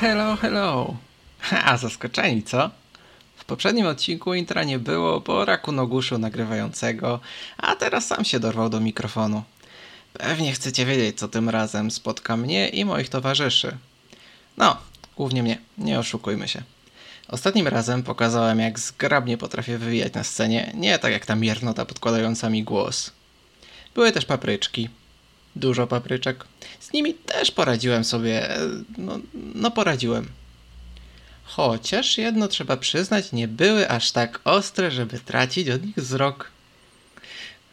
Hello, hello. A zaskoczeni, co? W poprzednim odcinku intra nie było, bo raku noguszył nagrywającego, a teraz sam się dorwał do mikrofonu. Pewnie chcecie wiedzieć, co tym razem spotka mnie i moich towarzyszy. No, głównie mnie, nie oszukujmy się. Ostatnim razem pokazałem, jak zgrabnie potrafię wywijać na scenie, nie tak jak ta miernota podkładająca mi głos. Były też papryczki. Dużo papryczek. Z nimi też poradziłem sobie. e, No, no poradziłem. Chociaż jedno trzeba przyznać, nie były aż tak ostre, żeby tracić od nich wzrok.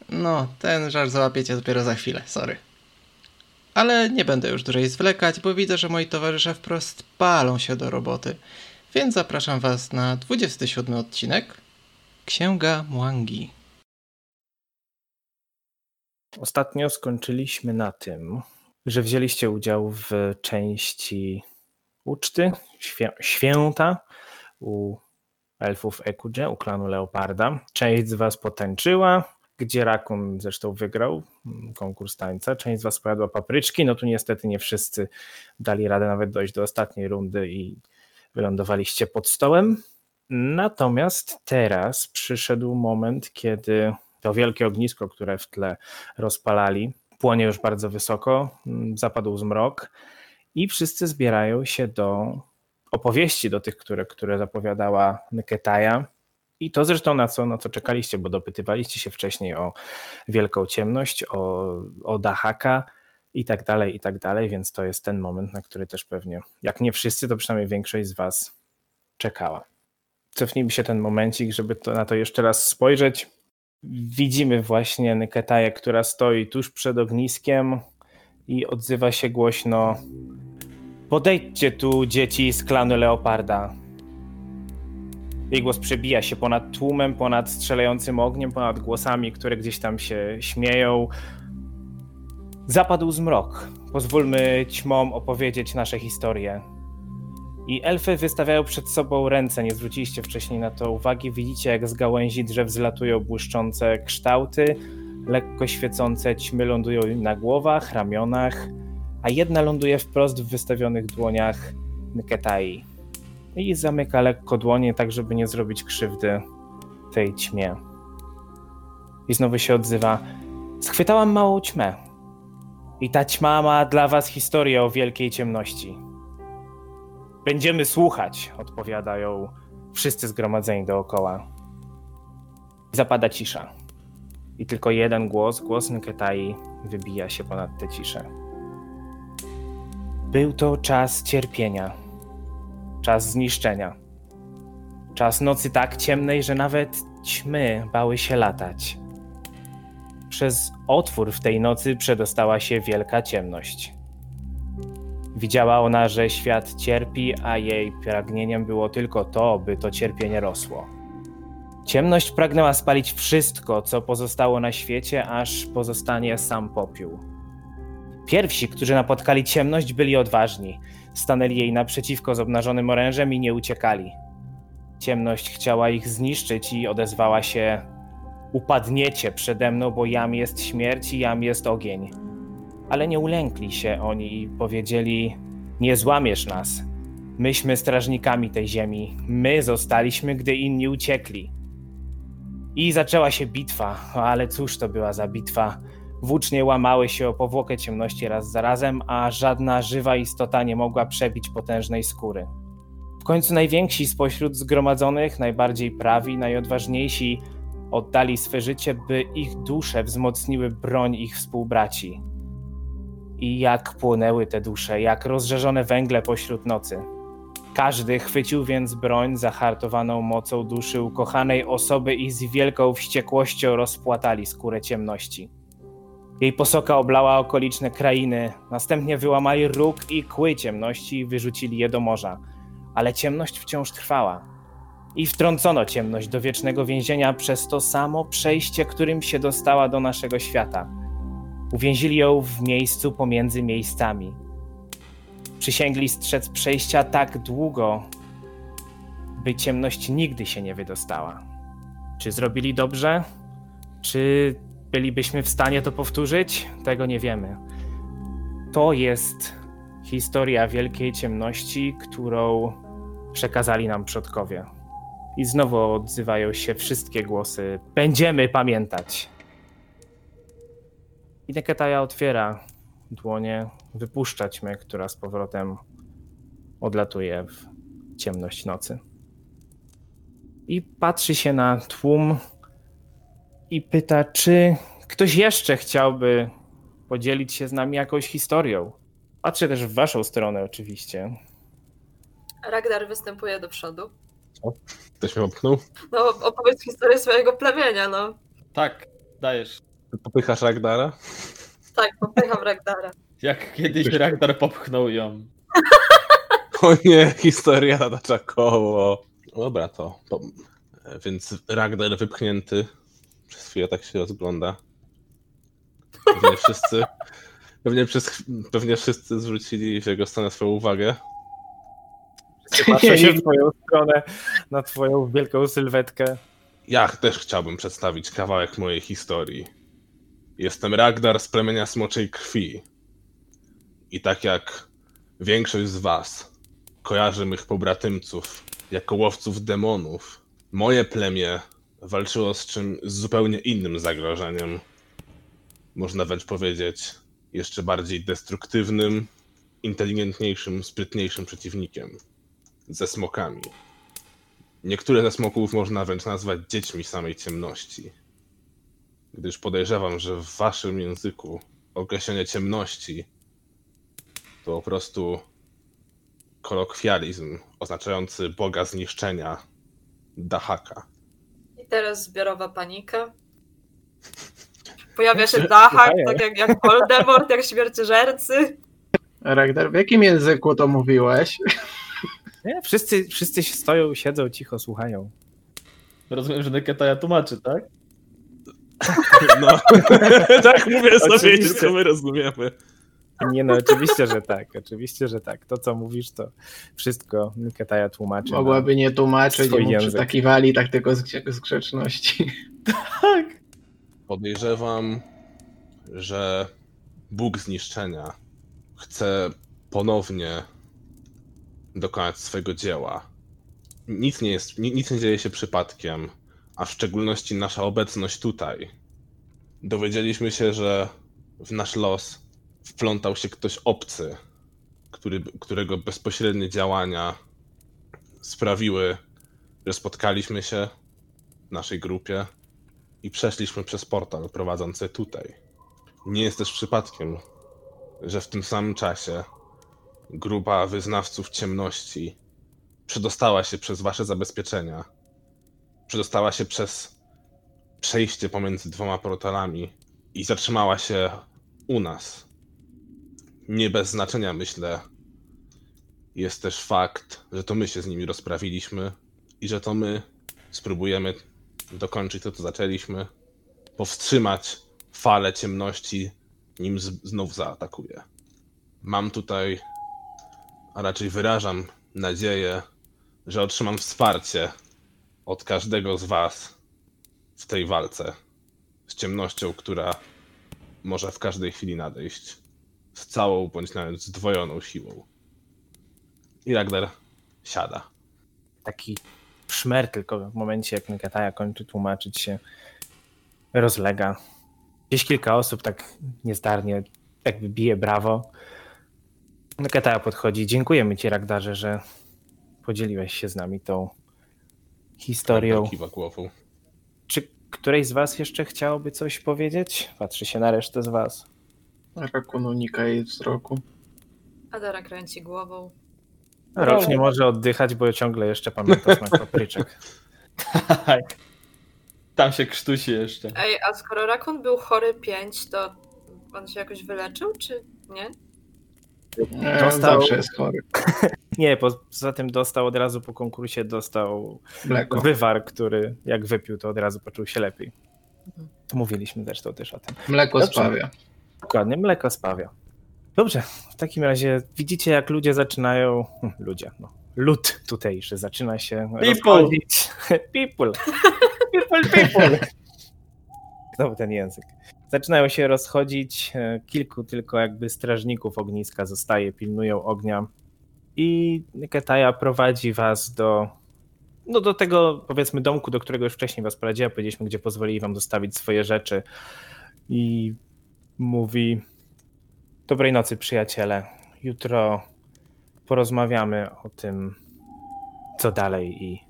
No, ten żart załapiecie dopiero za chwilę, sorry. Ale nie będę już dłużej zwlekać, bo widzę, że moi towarzysze wprost palą się do roboty. Więc zapraszam Was na 27 odcinek Księga Mwangi. Ostatnio skończyliśmy na tym, że wzięliście udział w części uczty, świę święta u elfów Ekudże, u klanu Leoparda. Część z was potęczyła, gdzie Rakun zresztą wygrał mm, konkurs tańca. Część z was pojadła papryczki, no tu niestety nie wszyscy dali radę nawet dojść do ostatniej rundy i wylądowaliście pod stołem. Natomiast teraz przyszedł moment, kiedy to wielkie ognisko, które w tle rozpalali, płonie już bardzo wysoko, mm, zapadł zmrok i wszyscy zbierają się do opowieści, do tych, które, które zapowiadała Nketaja. I to zresztą na co, na co czekaliście, bo dopytywaliście się wcześniej o wielką ciemność, o, o Dahaka i tak dalej, i tak dalej, więc to jest ten moment, na który też pewnie, jak nie wszyscy, to przynajmniej większość z was czekała. Cofnijmy się ten momencik, żeby to, na to jeszcze raz spojrzeć. Widzimy właśnie Nketaję, która stoi tuż przed ogniskiem i odzywa się głośno Podejdźcie tu, dzieci z klanu Leoparda. Jej głos przebija się ponad tłumem, ponad strzelającym ogniem, ponad głosami, które gdzieś tam się śmieją. Zapadł zmrok. Pozwólmy ćmom opowiedzieć nasze historie. I elfy wystawiają przed sobą ręce, nie zwróciliście wcześniej na to uwagi. Widzicie, jak z gałęzi drzew zlatują błyszczące kształty, lekko świecące ćmy lądują na głowach, ramionach, a jedna ląduje wprost w wystawionych dłoniach Nketai. I zamyka lekko dłonie, tak żeby nie zrobić krzywdy tej ćmie. I znowu się odzywa. Schwytałam małą ćmę. I ta ćma ma dla was historię o wielkiej ciemności. Będziemy słuchać, odpowiadają wszyscy zgromadzeni dookoła. Zapada cisza. I tylko jeden głos, głos Nketai, wybija się ponad tę ciszę. Był to czas cierpienia, czas zniszczenia, czas nocy tak ciemnej, że nawet ćmy bały się latać. Przez otwór w tej nocy przedostała się wielka ciemność. Widziała ona, że świat cierpi, a jej pragnieniem było tylko to, by to cierpienie rosło. Ciemność pragnęła spalić wszystko, co pozostało na świecie, aż pozostanie sam popiół. Pierwsi, którzy napotkali ciemność, byli odważni. Stanęli jej naprzeciwko z obnażonym orężem i nie uciekali. Ciemność chciała ich zniszczyć i odezwała się: Upadniecie przede mną, bo jam jest śmierć i jam jest ogień. Ale nie ulękli się oni i powiedzieli: Nie złamiesz nas. Myśmy strażnikami tej ziemi. My zostaliśmy, gdy inni uciekli. I zaczęła się bitwa, ale cóż to była za bitwa? Włócznie łamały się o powłokę ciemności raz za razem, a żadna żywa istota nie mogła przebić potężnej skóry. W końcu najwięksi spośród zgromadzonych, najbardziej prawi, najodważniejsi, oddali swe życie, by ich dusze wzmocniły broń ich współbraci. I jak płonęły te dusze, jak rozżarzone węgle pośród nocy. Każdy chwycił więc broń zahartowaną mocą duszy ukochanej osoby i z wielką wściekłością rozpłatali skórę ciemności. Jej posoka oblała okoliczne krainy, następnie wyłamali róg i kły ciemności i wyrzucili je do morza. Ale ciemność wciąż trwała. I wtrącono ciemność do wiecznego więzienia przez to samo przejście, którym się dostała do naszego świata. Uwięzili ją w miejscu pomiędzy miejscami. Przysięgli strzec przejścia tak długo, by ciemność nigdy się nie wydostała. Czy zrobili dobrze? Czy bylibyśmy w stanie to powtórzyć? Tego nie wiemy. To jest historia wielkiej ciemności, którą przekazali nam przodkowie. I znowu odzywają się wszystkie głosy. Będziemy pamiętać. I Neketaja otwiera dłonie, wypuszcza ćmę, która z powrotem odlatuje w ciemność nocy. I patrzy się na tłum i pyta, czy ktoś jeszcze chciałby podzielić się z nami jakąś historią. Patrzę też w waszą stronę oczywiście. Ragnar występuje do przodu. Ktoś mnie popchnął? No, opowiedz historię swojego plemienia, no. Tak, dajesz. Popychasz Ragdara? Tak, popycham Ragnara. Jak kiedyś Ragnar popchnął ją. O nie, historia zatacza koło. Dobra, to. to więc Ragnar wypchnięty przez chwilę tak się rozgląda. Pewnie wszyscy. Pewnie, przez, pewnie wszyscy zwrócili w jego stronę swoją uwagę. Patrzę się w twoją stronę, na twoją wielką sylwetkę. Ja też chciałbym przedstawić kawałek mojej historii. Jestem Ragnar z plemienia Smoczej Krwi. I tak jak większość z was kojarzy mych pobratymców jako łowców demonów, moje plemię walczyło z czym z zupełnie innym zagrożeniem. Można wręcz powiedzieć, jeszcze bardziej destruktywnym, inteligentniejszym, sprytniejszym przeciwnikiem ze smokami. Niektóre ze smoków można wręcz nazwać dziećmi samej ciemności. Gdyż podejrzewam, że w waszym języku określenie ciemności to po prostu kolokwializm oznaczający boga zniszczenia, Dahaka. I teraz zbiorowa panika. Pojawia się Dachak, Słuchaj. tak jak, jak Voldemort, jak śmierciożercy. Ragnar, w jakim języku to mówiłeś? Nie? Wszyscy, wszyscy się stoją, siedzą, cicho słuchają. Rozumiem, że Neketaja tłumaczy, tak? No, tak mówię sobie, tylko my rozumiemy. Nie no, oczywiście, że tak. Oczywiście, że tak. To, co mówisz, to wszystko Niketaja tłumaczy. Mogłaby nie tłumaczyć, język. przytakiwali tak tylko z, z grzeczności. Tak. Podejrzewam, że Bóg zniszczenia chce ponownie dokonać swojego dzieła. Nic nie jest, ni- nic nie dzieje się przypadkiem, a w szczególności nasza obecność tutaj. Dowiedzieliśmy się, że w nasz los wplątał się ktoś obcy, który, którego bezpośrednie działania sprawiły, że spotkaliśmy się w naszej grupie i przeszliśmy przez portal prowadzący tutaj. Nie jest też przypadkiem, że w tym samym czasie grupa wyznawców ciemności przedostała się przez wasze zabezpieczenia. Przedostała się przez przejście pomiędzy dwoma portalami i zatrzymała się u nas. Nie bez znaczenia, myślę, jest też fakt, że to my się z nimi rozprawiliśmy i że to my spróbujemy dokończyć to, co zaczęliśmy, powstrzymać falę ciemności, nim znów zaatakuje. Mam tutaj, a raczej wyrażam nadzieję, że otrzymam wsparcie od każdego z Was w tej walce z ciemnością, która może w każdej chwili nadejść z całą bądź nawet zdwojoną siłą. I Ragnar siada. Taki szmer tylko w momencie, jak Niketaja kończy tłumaczyć się, rozlega. Gdzieś kilka osób tak niezdarnie jakby bije brawo. Niketaja podchodzi. Dziękujemy ci, Ragdarze, że podzieliłeś się z nami tą historią. Ragnar kiwa głową. Czy któreś z was jeszcze chciałoby coś powiedzieć? Patrzy się na resztę z was. Rakun unika jej wzroku. Adara kręci głową. Rok nie może oddychać, bo ciągle jeszcze pamięta smak papryczek. Tak. Tam się krztusi jeszcze. Ej, a skoro Rakun był chory 5, to on się jakoś wyleczył, czy nie? E, Dostał- Zawsze jest chory. Nie, poza tym dostał od razu po konkursie dostał Mleko. wywar, który jak wypił, to od razu poczuł się lepiej. Mówiliśmy zresztą też o tym. Mleko Dobrze. spawia. Dokładnie, mleko spawia. Dobrze, w takim razie widzicie, jak ludzie zaczynają. hm, Ludzie, no. Lud tutejszy zaczyna się People. rozchodzić. People. People, people. Znowu ten język. Zaczynają się rozchodzić. e, Kilku tylko jakby strażników ogniska zostaje, pilnują ognia. I Ketaja prowadzi was do, no do tego, powiedzmy, domku, do którego już wcześniej was prowadziła. Powiedzieliśmy, gdzie pozwolili wam zostawić swoje rzeczy. I mówi: Dobrej nocy, przyjaciele. Jutro porozmawiamy o tym, co dalej i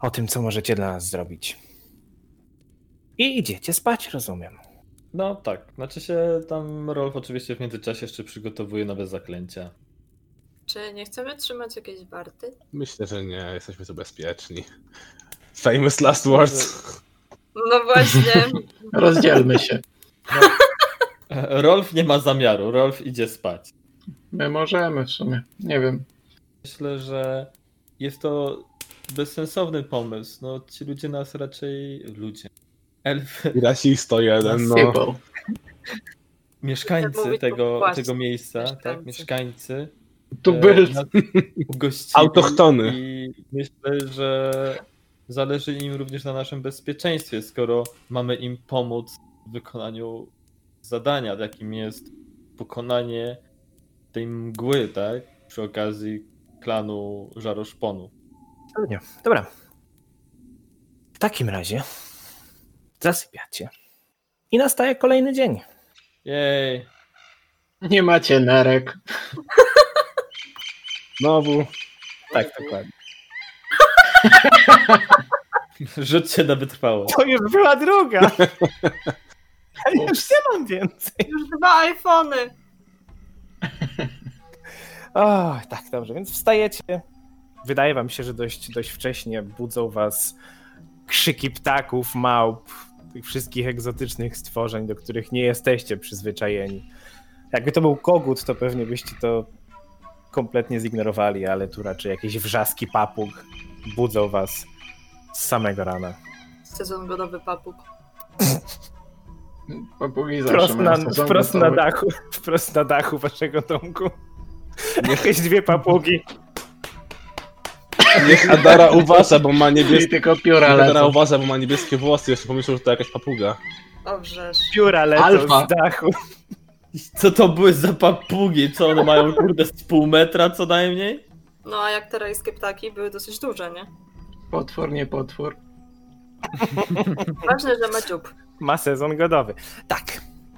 o tym, co możecie dla nas zrobić. I idziecie spać, rozumiem. No tak, znaczy się tam Rolf oczywiście w międzyczasie jeszcze przygotowuje nowe zaklęcia. Czy nie chcemy trzymać jakiejś warty? Myślę, że nie, jesteśmy tu bezpieczni. Famous last words. No właśnie. Rozdzielmy się. Rolf nie ma zamiaru, Rolf idzie spać. My możemy w sumie. Nie wiem. Myślę, że jest to bezsensowny pomysł. No ci ludzie nas raczej... ludzie. Elfy, Rasisto jeden, no. Mieszkańcy tego, tego miejsca, mieszkańcy. tak, mieszkańcy Tu e, Autochtony. I myślę, że zależy im również na naszym bezpieczeństwie, skoro mamy im pomóc w wykonaniu zadania, jakim jest pokonanie tej mgły, tak? Przy okazji klanu Żaroszponu. Nie. Dobra. W takim razie zasypiacie. I nastaje kolejny dzień. Jej, Nie macie nerek. Znowu. Tak, dokładnie. rzut się na wytrwało. To już była druga. Ja już nie mam więcej. Już dwa iPhony. O, tak, dobrze, więc wstajecie. Wydaje wam się, że dość, dość wcześnie budzą was krzyki ptaków, małp, tych wszystkich egzotycznych stworzeń, do których nie jesteście przyzwyczajeni. Jakby to był kogut, to pewnie byście to kompletnie zignorowali, ale tu raczej jakieś wrzaski papug budzą was z samego rana. Sezon godowy papug. Papugi zawsze Wprost na, wprost na dachu, wprost na dachu waszego domku. Jakieś dwie papugi. Niech Adara uważa, bo ma I niebieskie... tylko pióra Niech Adara lecą. uważa, bo ma niebieskie włosy. Jeszcze pomyślał, że to jakaś papuga. Owrzesz. Pióra lecą Alfa. z dachu. Co to były za papugi? Co one mają kurde z pół metra co najmniej? No a jak te rajskie ptaki były dosyć duże, nie? Potwór, nie potwór. Ważne, że ma dziób. Ma sezon godowy. Tak.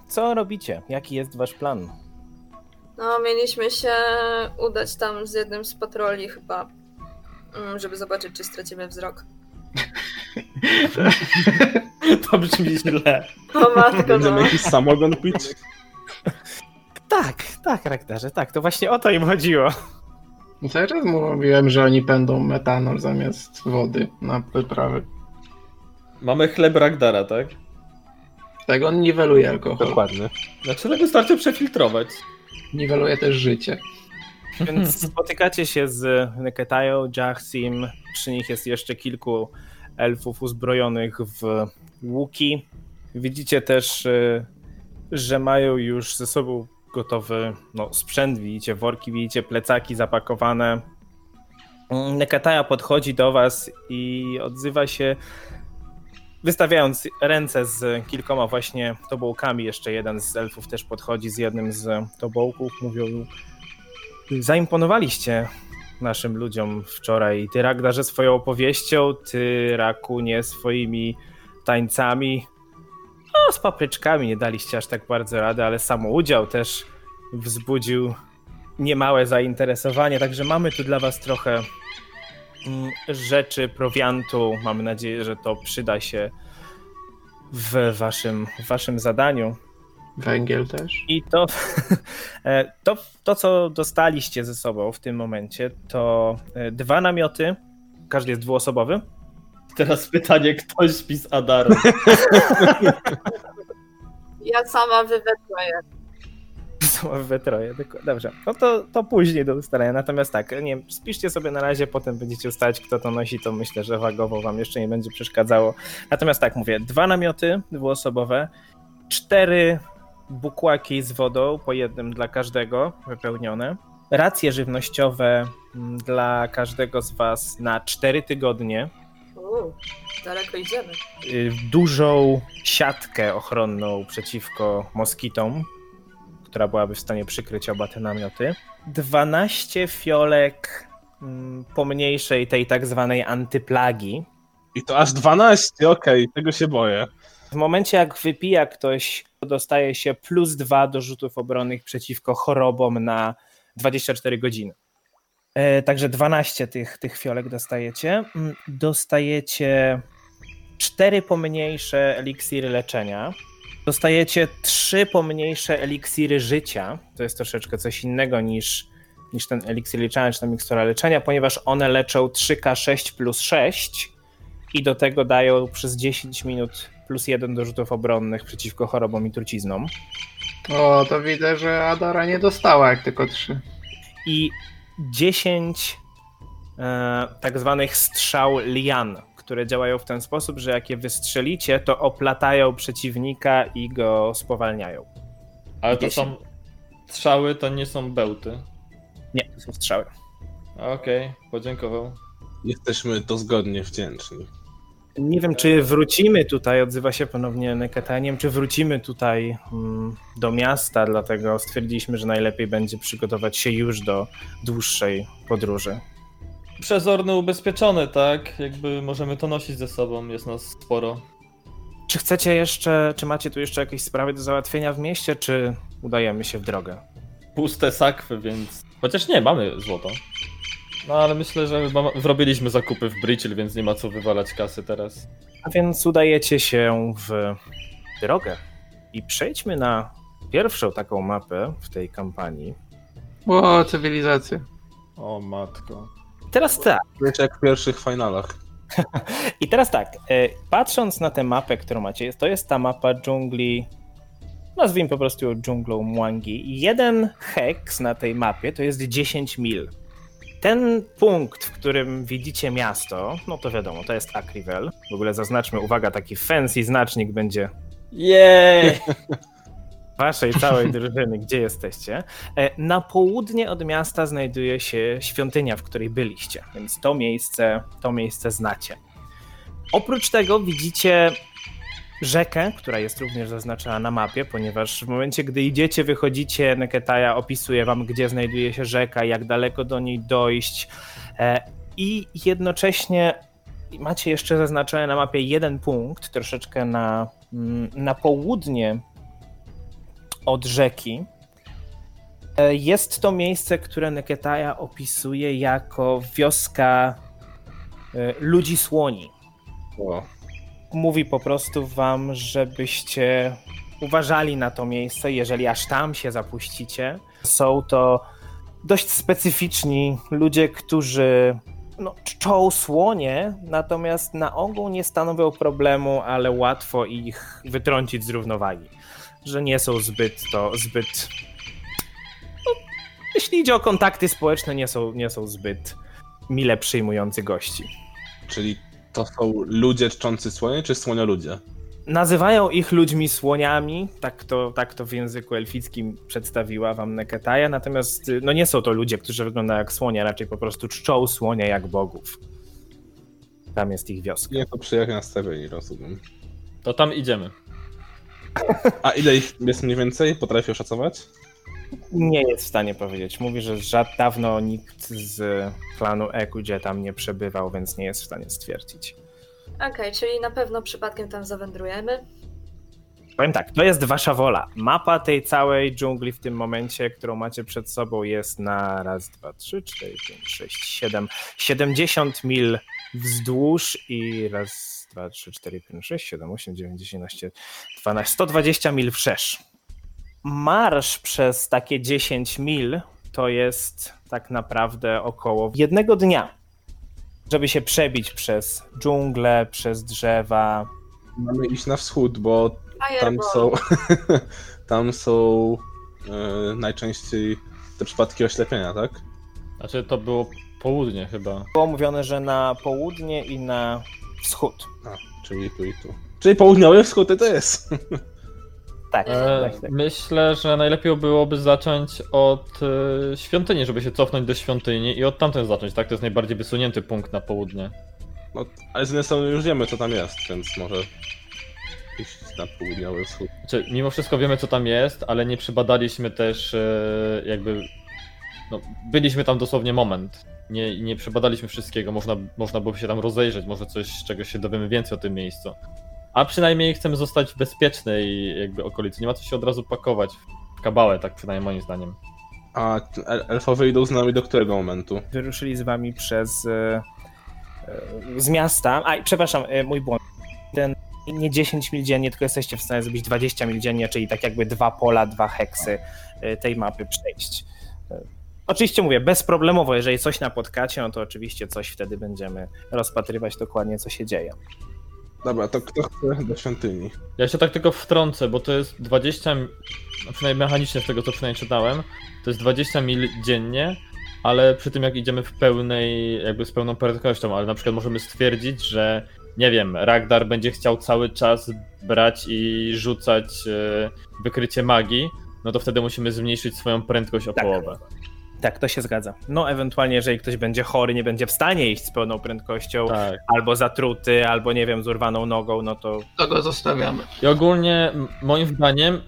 Co robicie? Jaki jest wasz plan? No, mieliśmy się udać tam z jednym z patroli chyba, żeby zobaczyć, czy stracimy wzrok. To brzmi źle. O matko, Będziemy no. jakiś samogon pić? Tak, tak, rektarze, tak. To właśnie o to im chodziło. No Cały czas mówiłem, że oni będą metanol zamiast wody na wyprawy. Mamy chleb Ragdara, tak? Tak, on niweluje alkohol. Dokładnie. Znaczy, no wystarczy przefiltrować. Niweluje też życie. Więc spotykacie się z Neketają, Jachsim. Przy nich jest jeszcze kilku elfów uzbrojonych w łuki. Widzicie też, y, że mają już ze sobą gotowy no, sprzęt. Widzicie worki, widzicie plecaki zapakowane. Neketaja podchodzi do was i odzywa się, wystawiając ręce z kilkoma właśnie tobołkami. Jeszcze jeden z elfów też podchodzi z jednym z tobołków. Mówią, zaimponowaliście naszym ludziom wczoraj. Ty, Ragdarze, swoją opowieścią, ty, Rakunie, swoimi tańcami. No, z papryczkami nie daliście aż tak bardzo rady, ale sam udział też wzbudził niemałe zainteresowanie, także mamy tu dla was trochę mm, rzeczy, prowiantu. Mamy nadzieję, że to przyda się w waszym, w waszym zadaniu. Węgiel też. I to, e, to, to, co dostaliście ze sobą w tym momencie, to e, dwa namioty. Każdy jest dwuosobowy. Teraz pytanie, kto śpi z Adarą? Ja sama we troje. doko- Dobrze. No to, to później do ustalenia. Natomiast tak, nie wiem, spiszcie sobie na razie, potem będziecie ustalać, kto to nosi, to myślę, że wagowo wam jeszcze nie będzie przeszkadzało. Natomiast tak, mówię, dwa namioty dwuosobowe, cztery bukłaki z wodą, po jednym dla każdego, wypełnione. Racje żywnościowe mm, dla każdego z was na cztery tygodnie. Uuu, daleko idziemy. y, dużą siatkę ochronną przeciwko moskitom, która byłaby w stanie przykryć oba te namioty. 12 fiolek mm, pomniejszej tej tak zwanej antyplagi. I to aż 12, okej, tego się boję. W momencie jak wypija ktoś, dostaje się plus 2 do rzutów obronnych przeciwko chorobom na 24 godziny. E, także 12 tych, tych fiolek dostajecie. Mm, Dostajecie 4 pomniejsze eliksiry leczenia. Dostajecie 3 pomniejsze eliksiry życia. To jest troszeczkę coś innego niż, niż ten eliksir leczenia czy ta mikstura leczenia, ponieważ one leczą 3K6 plus 6 i do tego dają przez 10 minut plus 1 do rzutów obronnych przeciwko chorobom i truciznom. O, to widzę, że Adara nie dostała, jak tylko trzy. I 10 e, tak zwanych strzał lian, które działają w ten sposób, że jak je wystrzelicie, to oplatają przeciwnika i go spowalniają. Ale to są strzały, to nie są bełty. Nie, to są strzały. Okej, podziękował. Jesteśmy dozgodnie wdzięczni. Nie wiem, czy wrócimy tutaj, odzywa się ponownie Neketa, nie wiem, czy wrócimy tutaj mm, do miasta, dlatego stwierdziliśmy, że najlepiej będzie przygotować się już do dłuższej podróży. Przezorny ubezpieczony, tak? Jakby możemy to nosić ze sobą, jest nas sporo. Czy chcecie jeszcze, czy macie tu jeszcze jakieś sprawy do załatwienia w mieście, czy udajemy się w drogę? Puste sakwy, więc... Chociaż nie, mamy złoto. No ale myślę, że zrobiliśmy zakupy w Bridge, więc nie ma co wywalać kasy teraz. A więc udajecie się w drogę i przejdźmy na pierwszą taką mapę w tej kampanii. O, cywilizacja. O matko. Teraz tak, Wiecie, jak w pierwszych finalach. i teraz tak, e, patrząc na tę mapę, którą macie, to jest ta mapa dżungli, nazwijmy po prostu ją dżunglą Mwangi. Jeden heks na tej mapie to jest 10 mil. Ten punkt, w którym widzicie miasto, no to wiadomo, to jest Akrivel. W ogóle zaznaczmy, uwaga, taki fancy znacznik będzie Jej! waszej całej drużyny, gdzie jesteście. E, Na południe od miasta znajduje się świątynia, w której byliście, więc to miejsce, to miejsce znacie. Oprócz tego widzicie rzekę, która jest również zaznaczona na mapie, ponieważ w momencie, gdy idziecie, wychodzicie, Neketaja opisuje wam, gdzie znajduje się rzeka, jak daleko do niej dojść e, i jednocześnie macie jeszcze zaznaczone na mapie jeden punkt, troszeczkę na, mm, na południe od rzeki. E, Jest to miejsce, które Neketaja opisuje jako wioska e, ludzi słoni. Mówi po prostu wam, żebyście uważali na to miejsce, jeżeli aż tam się zapuścicie. Są to dość specyficzni ludzie, którzy no, czczą słonie, natomiast na ogół nie stanowią problemu, ale łatwo ich wytrącić z równowagi. Że nie są zbyt to zbyt. No, jeśli idzie o kontakty społeczne, nie są, nie są zbyt mile przyjmujący gości. czyli to są ludzie czczący słonie, czy słonioludzie? Nazywają ich ludźmi słoniami, tak to, tak to w języku elfickim przedstawiła wam Neketaja, natomiast y, no nie są to ludzie, którzy wyglądają jak słonie, raczej po prostu czczą słonia jak bogów. Tam jest ich wioska. Nie, to przyjechać nastawieni, rozumiem. To tam idziemy. A ile ich jest mniej więcej? Potrafię oszacować? Nie jest w stanie powiedzieć. Mówi, że żad dawno nikt z klanu Ekudzie tam nie przebywał, więc nie jest w stanie stwierdzić. Okej, czyli na pewno przypadkiem tam zawędrujemy. Powiem tak, to jest wasza wola. Mapa tej całej dżungli w tym momencie, którą macie przed sobą, jest na raz, dwa, trzy, cztery, pięć, sześć, siedem, 70 mil wzdłuż i raz, dwa, trzy, cztery, pięć, sześć, siedem, osiem, dziewięć, dziesięć, jedenaście, dwanaście, 120 mil wszerz. Marsz przez takie 10 mil to jest tak naprawdę około jednego dnia, żeby się przebić przez dżunglę, przez drzewa, Mamy iść na wschód, bo tam są. tam są e, najczęściej te przypadki oślepienia, tak? Znaczy to było południe chyba. było mówione, że na południe i na wschód. A, czyli tu i tu. Czyli południowy wschód to jest. Tak, E, tak, tak. myślę, że najlepiej byłoby zacząć od e, świątyni, żeby się cofnąć do świątyni i od tamten zacząć, tak? To jest najbardziej wysunięty punkt na południe. No, ale z jednej strony już wiemy, co tam jest, więc może iść na południowy wschód. Znaczy, mimo wszystko wiemy, co tam jest, ale nie przebadaliśmy też e, jakby. No, byliśmy tam dosłownie moment. Nie, nie przebadaliśmy wszystkiego. Można, można było się tam rozejrzeć, może coś, czegoś się dowiemy więcej o tym miejscu. A przynajmniej chcemy zostać w bezpiecznej jakby okolicy. Nie ma co się od razu pakować w kabałę, tak przynajmniej moim zdaniem. A el- elfowie idą z nami do którego momentu? Wyruszyli z wami przez. E, e, z miasta. A, przepraszam, e, mój błąd. Ten, nie 10 mil dziennie, tylko jesteście w stanie zrobić 20 mil dziennie, czyli tak jakby dwa pola, dwa heksy tej mapy przejść. Oczywiście mówię, bezproblemowo, jeżeli coś napotkacie, no to oczywiście coś wtedy będziemy rozpatrywać dokładnie, co się dzieje. Dobra, to kto chce do świątyni? Ja się tak tylko wtrącę, bo to jest 20, m- no przynajmniej mechanicznie z tego co przynajmniej czytałem, to jest 20 mil dziennie, ale przy tym jak idziemy w pełnej, jakby z pełną prędkością, ale na przykład możemy stwierdzić, że nie wiem, Ragdar będzie chciał cały czas brać i rzucać e, wykrycie magii, no to wtedy musimy zmniejszyć swoją prędkość o Tak. połowę. Tak, to się zgadza. No, ewentualnie, jeżeli ktoś będzie chory, nie będzie w stanie iść z pełną prędkością, Tak. albo zatruty, albo nie wiem, z urwaną nogą, no to To go zostawiamy. I ogólnie moim zdaniem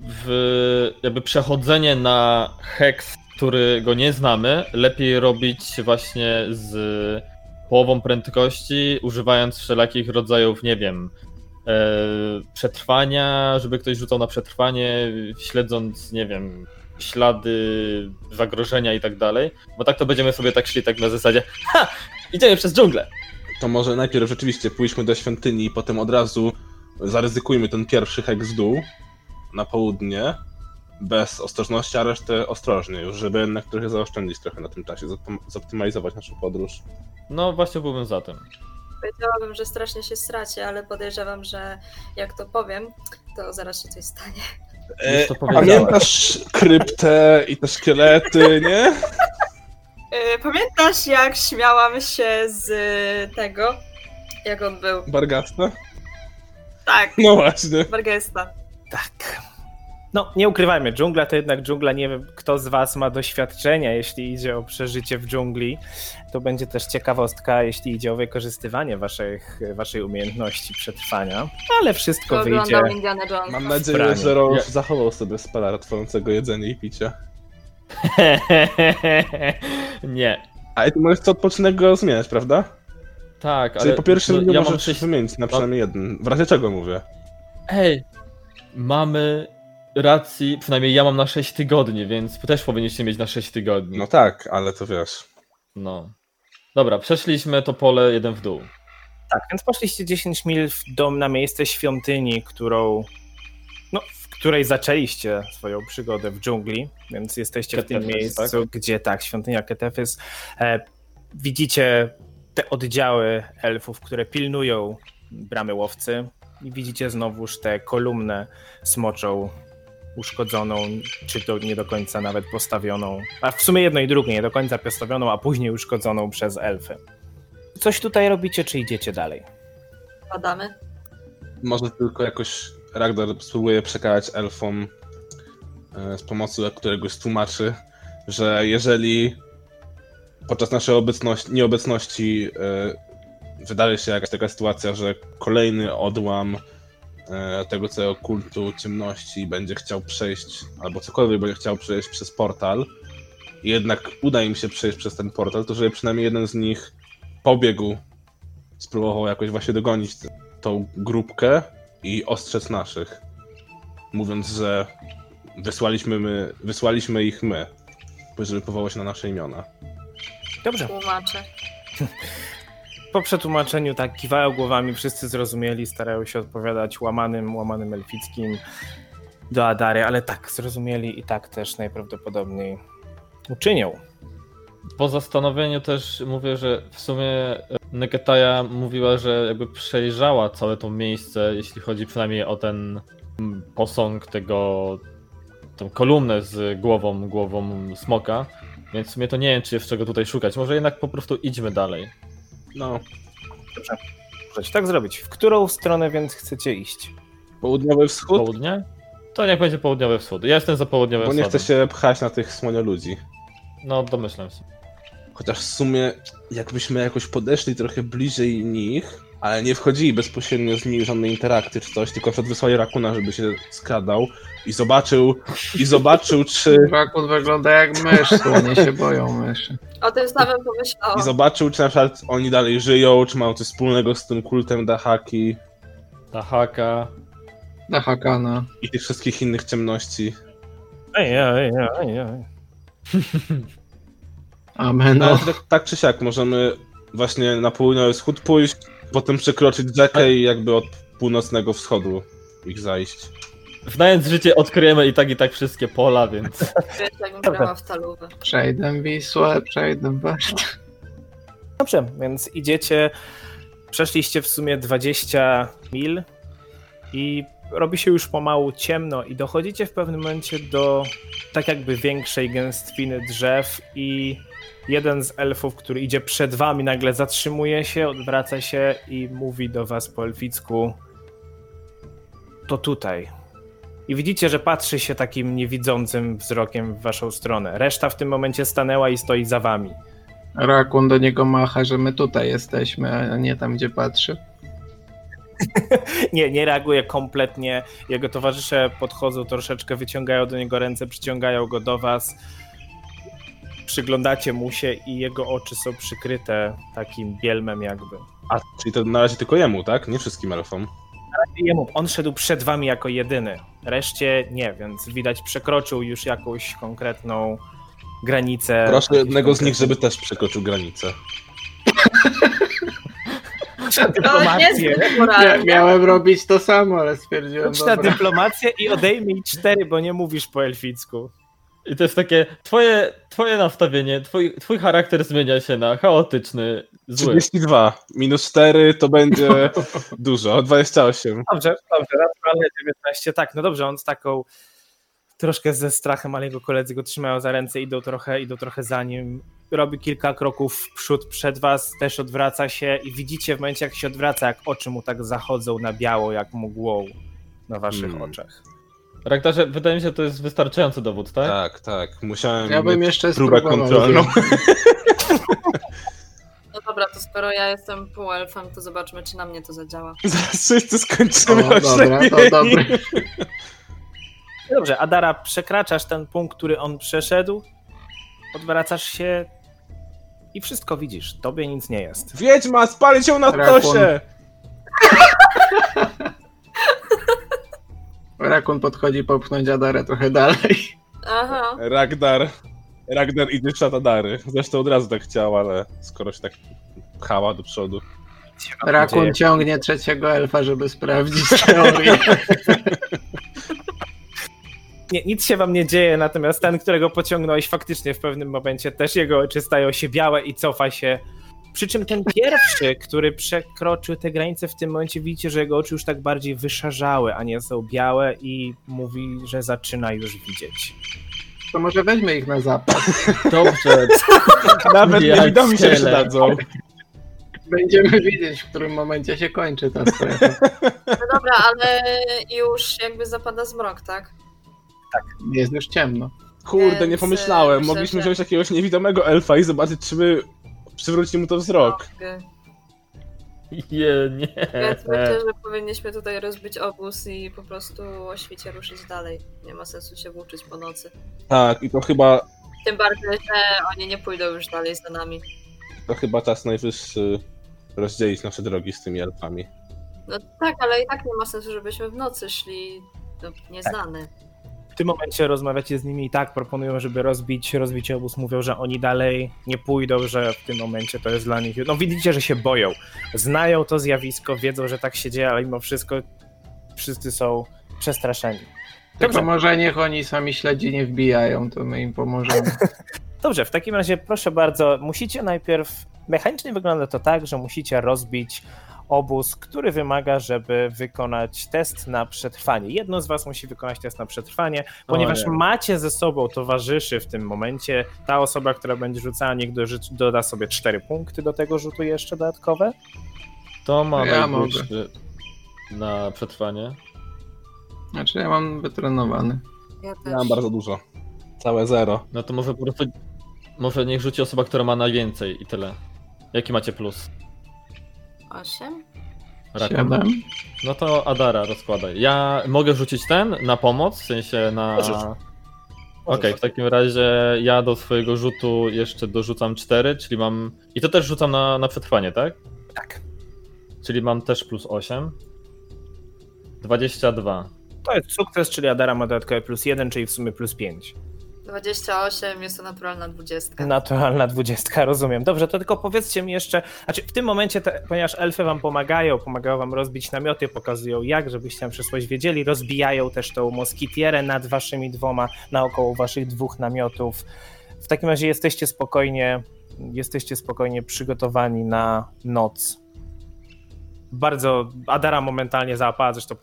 w jakby przechodzenie na heks, którego nie znamy, lepiej robić właśnie z połową prędkości, używając wszelakich rodzajów, nie wiem, e, przetrwania, żeby ktoś rzucał na przetrwanie, śledząc, nie wiem, ślady zagrożenia i tak dalej, bo tak to będziemy sobie tak szli tak na zasadzie ha! Idziemy przez dżunglę! To może najpierw rzeczywiście pójdźmy do świątyni i potem od razu zaryzykujmy ten pierwszy hek w dół na południe bez ostrożności, a resztę ostrożnie już, żeby jednak trochę zaoszczędzić trochę na tym czasie, zoptym- zoptymalizować naszą podróż. No właśnie byłbym za tym. Powiedziałabym, że strasznie się straci, ale podejrzewam, że jak to powiem, to zaraz się coś stanie. Już to powiedziałem. Pamiętasz kryptę i te szkielety, nie? Yy, pamiętasz, jak śmiałam się z tego? Jak on był? Bargasta? Tak, No właśnie. Bargesta. tak. No, nie ukrywajmy, dżungla to jednak dżungla. Nie wiem, kto z Was ma doświadczenia, jeśli idzie o przeżycie w dżungli. To będzie też ciekawostka, jeśli idzie o wykorzystywanie waszych, Waszej umiejętności przetrwania. Ale wszystko wyjdzie. Indiana. Mam nadzieję, że Rolf Ja- zachował sobie spela trwającego jedzenia i picia. nie. Ale ty możesz co odpoczynek go zmieniać, prawda? Tak, Czyli ale po pierwsze no, nie ja mam możesz sześć... wymienić na przynajmniej jeden. W razie czego mówię? Ej, mamy racji, przynajmniej ja mam na 6 tygodni, więc też powinniście mieć na 6 tygodni. No tak, ale to wiesz. No. Dobra, przeszliśmy to pole jeden w dół. Tak, więc poszliście 10 mil w dom na miejsce świątyni, którą. No, w której zaczęliście swoją przygodę w dżungli, więc jesteście w tym Ketefys, miejscu, gdzie tak, świątynia Ketefys. E, widzicie te oddziały elfów, które pilnują bramy łowcy i widzicie znowuż tę kolumnę smoczą uszkodzoną, czy to nie do końca nawet postawioną, a w sumie jedno i drugie, nie do końca postawioną, a później uszkodzoną przez elfy. Coś tutaj robicie, czy idziecie dalej? Badamy. Może tylko jakoś Ragnar spróbuje przekazać elfom e, z pomocą któregoś tłumaczy, że jeżeli podczas naszej obecności, nieobecności e, wydarzy się jakaś taka sytuacja, że kolejny odłam tego całego kultu ciemności będzie chciał przejść, albo cokolwiek będzie chciał przejść przez portal, i jednak uda im się przejść przez ten portal, to żeby przynajmniej jeden z nich pobiegł, spróbował jakoś właśnie dogonić tą grupkę i ostrzec naszych. Mówiąc, że wysłaliśmy, my, wysłaliśmy ich my, żeby powołać na nasze imiona. Dobrze. Tłumaczę. Po przetłumaczeniu tak kiwają głowami, wszyscy zrozumieli, starają się odpowiadać łamanym, łamanym elfickim do Adary, ale tak, zrozumieli i tak też najprawdopodobniej uczynią. Po zastanowieniu też mówię, że w sumie e, Negetaja mówiła, że jakby przejrzała całe to miejsce, jeśli chodzi przynajmniej o ten mm, posąg tego, tą kolumnę z głową, głową smoka, więc w sumie to nie wiem, czy jest czego tutaj szukać. Może jednak po prostu idźmy dalej. No, Możecie tak zrobić. W którą stronę więc chcecie iść? południowy wschód, Południe? To niech będzie południowy wschód. Ja jestem za południowym bo nie wschodem. chcę się pchać na tych słonio ludzi. No, domyślam się. Chociaż w sumie, jakbyśmy jakoś podeszli trochę bliżej nich, ale nie wchodzili bezpośrednio z nimi w żadnej interakcji czy coś, tylko przed wysłali Rakuna, żeby się skradał i zobaczył, i zobaczył, czy, Rakun wygląda jak mysz, słonie się boją myszy. O tym samym i pomyślałam. zobaczył, czy na przykład oni dalej żyją, czy mają coś wspólnego z tym kultem Dahaki Ta haka. Na Hakana. i tych wszystkich innych ciemności. Ej, ej, ej, ej. Amen. No, ale tak, tak czy siak możemy właśnie na południowy wschód pójść, potem przekroczyć rzekę i jakby od północnego wschodu ich zajść. Znając życie odkryjemy i tak i tak wszystkie pola, więc Wiesz, jakbym grała w talówę. Przejdę Wisłę, przejdę Besztę. Dobrze, więc idziecie, przeszliście w sumie 20 mil i robi się już pomału ciemno i dochodzicie w pewnym momencie do tak jakby większej gęstwiny drzew i jeden z elfów, który idzie przed wami nagle zatrzymuje się, odwraca się i mówi do was po elficku to tutaj. I widzicie, że patrzy się takim niewidzącym wzrokiem w waszą stronę. Reszta w tym momencie stanęła i stoi za wami. Rakun do niego macha, że my tutaj jesteśmy, a nie tam, gdzie patrzy. Nie, nie reaguje kompletnie. Jego towarzysze podchodzą troszeczkę, wyciągają do niego ręce, przyciągają go do was. Przyglądacie mu się i jego oczy są przykryte takim bielmem jakby. A, czyli to na razie tylko jemu, tak? Nie wszystkim elfom. Jemu, on szedł przed wami jako jedyny. Reszcie nie, więc widać przekroczył już jakąś konkretną granicę. Proszę jednego z nich, żeby też przekroczył granicę. Na dyplomację. Ja, miałem robić to samo, ale stwierdziłem, Rzuć na dyplomację i odejmij cztery, bo nie mówisz po elficku. I to jest takie, twoje, twoje nastawienie, twój, twój charakter zmienia się na chaotyczny, zły. 32 minus 4 to będzie dużo, 28. Dobrze, dobrze, naturalne 19, tak, no dobrze, on z taką troszkę ze strachem, ale jego koledzy go trzymają za ręce, idą trochę, idą trochę za nim, robi kilka kroków w przód przed was, też odwraca się i widzicie w momencie, jak się odwraca, jak oczy mu tak zachodzą na biało, jak mgłą na waszych Hmm. oczach. Raktarze, wydaje mi się, że to jest wystarczający dowód, tak? Tak, tak. Musiałem Ja bym mieć jeszcze próbę kontrolną. No dobra, to skoro ja jestem półelfem, to zobaczmy, czy na mnie to zadziała. Zaraz wszyscy skończymy O, dobra, to dobry. Dobrze, Adara, przekraczasz ten punkt, który on przeszedł, odwracasz się i wszystko widzisz, tobie nic nie jest. Wiedźma, spali cię na Rakun. tosie! Rakun podchodzi popchnąć Adarę trochę dalej. Aha. Ragdar. Ragdar idzie w szatadary. Zresztą od razu tak chciał, ale skoro się tak pchała do przodu. Rakun dzieje? ciągnie trzeciego elfa, żeby sprawdzić teorię. Nie, nic się wam nie dzieje, natomiast ten, którego pociągnąłeś faktycznie w pewnym momencie, też jego oczy stają się białe i cofa się. Przy czym ten pierwszy, który przekroczył te granice, w tym momencie widzicie, że jego oczy już tak bardziej wyszarzały, a nie są białe i mówi, że zaczyna już widzieć. To może weźmy ich na zapas. Dobrze, Nawet niewidomi się przydadzą. Będziemy wiedzieć, w którym momencie się kończy ta strefa. No dobra, ale już jakby zapada zmrok, tak? Jest już ciemno. Kurde, nie pomyślałem. myślę, Mogliśmy wziąć jakiegoś niewidomego elfa i zobaczyć, czy my przywróci mu to wzrok. Je, nie. Więc myślę, że powinniśmy tutaj rozbić obóz i po prostu o świcie ruszyć dalej. Nie ma sensu się włóczyć po nocy. Tak, i to chyba, Tym bardziej, że oni nie pójdą już dalej za nami. to chyba czas najwyższy rozdzielić nasze drogi z tymi elfami. No tak, ale i tak nie ma sensu, żebyśmy w nocy szli no, nieznane. W tym momencie rozmawiacie z nimi i tak proponują, żeby rozbić, rozbić obóz. Mówią, że oni dalej nie pójdą, że w tym momencie to jest dla nich. No widzicie, że się boją. Znają to zjawisko, wiedzą, że tak się dzieje, ale mimo wszystko wszyscy są przestraszeni. Tylko Dobrze. może niech oni sami śledzi nie wbijają, to my im pomożemy. Dobrze, w takim razie proszę bardzo, musicie najpierw. Mechanicznie wygląda to tak, że musicie rozbić obóz, który wymaga, żeby wykonać test na przetrwanie. Jedno z Was musi wykonać test na przetrwanie, ponieważ nie. macie ze sobą towarzyszy w tym momencie. Ta osoba, która będzie rzucała, niech do, doda sobie 4 punkty do tego rzutu jeszcze dodatkowe. To ma Ja na przetrwanie. Znaczy ja mam wytrenowany. Ja też. Ja mam bardzo dużo. Całe zero. No to może po prostu może niech rzuci osoba, która ma najwięcej i tyle. Jaki macie plus? Osiem? Rakun? Siedem. No to Adara rozkładaj. Ja mogę rzucić ten na pomoc, w sensie na... Okej, Możesz. w takim razie ja do swojego rzutu jeszcze dorzucam 4, czyli mam... I to też rzucam na, na przetrwanie, tak? Tak. Czyli mam też plus 8. 22. To jest sukces, czyli Adara ma dodatkowe plus 1, czyli w sumie plus 5. 28 jest to naturalna dwudziestka. Naturalna dwudziestka, rozumiem. Dobrze, to tylko powiedzcie mi jeszcze, znaczy w tym momencie, te, ponieważ elfy wam pomagają, pomagają wam rozbić namioty, pokazują jak, żebyście tam przyszłość wiedzieli, rozbijają też tą moskitierę nad waszymi dwoma, naokoło waszych dwóch namiotów. W takim razie jesteście spokojnie, jesteście spokojnie przygotowani na noc. Bardzo, Adara momentalnie załapała, zresztą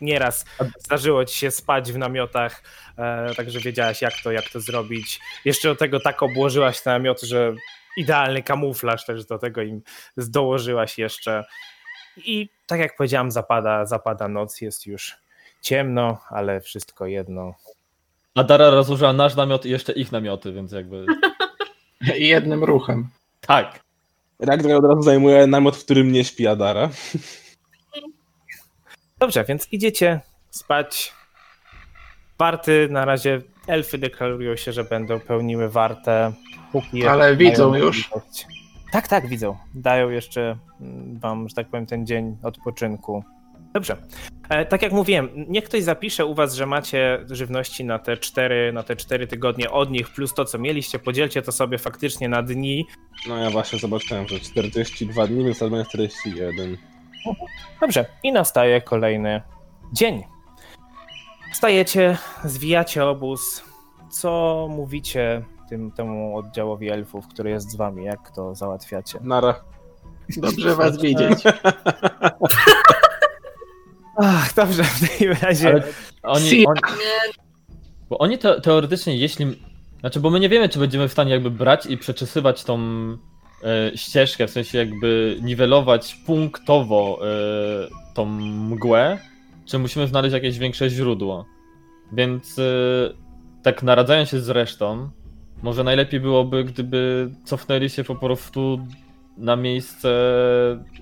nieraz zdarzyło ci się spać w namiotach, e, także wiedziałaś jak to, jak to zrobić. Jeszcze do tego tak obłożyłaś te namioty, że idealny kamuflaż też do tego im dołożyłaś jeszcze. I tak jak powiedziałam, zapada, zapada noc, jest już ciemno, ale wszystko jedno. Adara rozłożyła nasz namiot i jeszcze ich namioty, więc jakby... I jednym ruchem. Tak. Ragnar od razu zajmuje namiot, w którym nie śpi Adara. Dobrze, więc idziecie spać. Warty na razie elfy deklarują się, że będą pełniły wartę. Póki Ale widzą już. możliwość. Tak, tak, widzą. Dają jeszcze mm, wam, że tak powiem, ten dzień odpoczynku. Dobrze. E, tak jak mówiłem, niech ktoś zapisze u was, że macie żywności na te cztery, na te cztery tygodnie od nich, plus to, co mieliście. Podzielcie to sobie faktycznie na dni. No ja właśnie zobaczyłem, że 42 dni, więc to będzie 41. Dobrze, i nastaje kolejny dzień. Wstajecie, zwijacie obóz. Co mówicie tym, temu oddziałowi elfów, który jest z wami? Jak to załatwiacie? Nara. Dobrze was widzieć. Ach, dobrze, w takim razie. Ale oni, oni, bo oni te, teoretycznie, jeśli. Znaczy, bo my nie wiemy, czy będziemy w stanie jakby brać i przeczesywać tą ścieżkę, w sensie jakby niwelować punktowo e, tą mgłę, czy musimy znaleźć jakieś większe źródło. Więc e, tak naradzając się z resztą, może najlepiej byłoby, gdyby cofnęli się po prostu na miejsce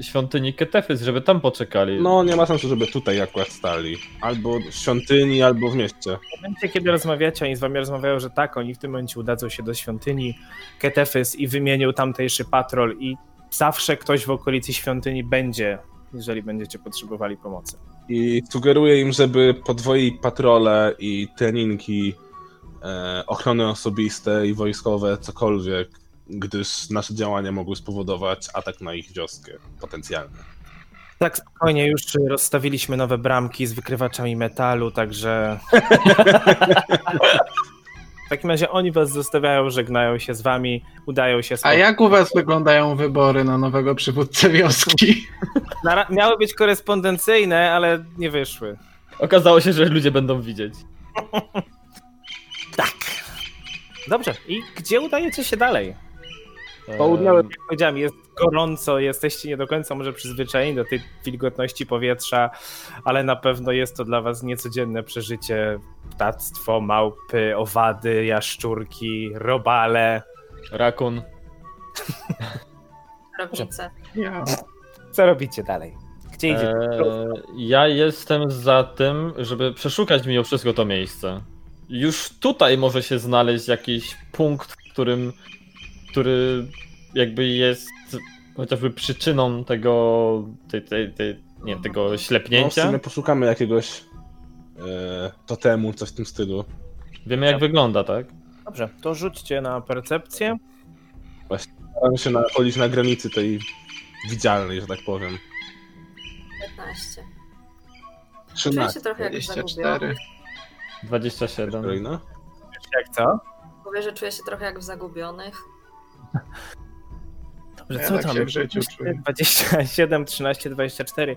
świątyni Ketefys, żeby tam poczekali. No nie ma sensu, żeby tutaj akurat stali. Albo w świątyni, albo w mieście. W momencie, kiedy rozmawiacie, oni z wami rozmawiają, że tak, oni w tym momencie udadzą się do świątyni Ketefys i wymienią tamtejszy patrol i zawsze ktoś w okolicy świątyni będzie, jeżeli będziecie potrzebowali pomocy. I sugeruję im, żeby podwoili patrole i treningi, e, ochrony osobiste i wojskowe, cokolwiek, gdyż nasze działania mogły spowodować atak na ich wioskę potencjalny. Tak, spokojnie, już rozstawiliśmy nowe bramki z wykrywaczami metalu, także. W takim razie oni was zostawiają, żegnają się z wami, udają się A spokojnie. jak u was wyglądają wybory na nowego przywódcę wioski? Miały być korespondencyjne, ale nie wyszły. Okazało się, że ludzie będą widzieć. Tak. Dobrze, i gdzie udajecie się dalej? Południowy- Jak powiedziałem, jest gorąco, jesteście nie do końca może przyzwyczajeni do tej wilgotności powietrza, ale na pewno jest to dla was niecodzienne przeżycie. Ptactwo, małpy, owady, jaszczurki, robale. Rakun. Ja. Co robicie dalej? Gdzie idziecie? Eee, ja jestem za tym, żeby przeszukać mimo wszystko to miejsce. Już tutaj może się znaleźć jakiś punkt, w którym, który jakby jest chociażby przyczyną tego, tej, tej, tej, nie, tego No, w ślepnięcia. sumie poszukamy jakiegoś e, totemu, coś w tym stylu. Wiemy jak wygląda, tak? Dobrze, to rzućcie na percepcję. Staramy się nachodzić na granicy tej widzialnej, że tak powiem. 15. Czuję 13. się trochę jak 24. zagubiony. 27. Kolejna? Jak co? Mówię, że czuję się trochę jak w zagubionych. Dobrze, Ja co tak tam? się w życiu czuję. 27, 13, 24.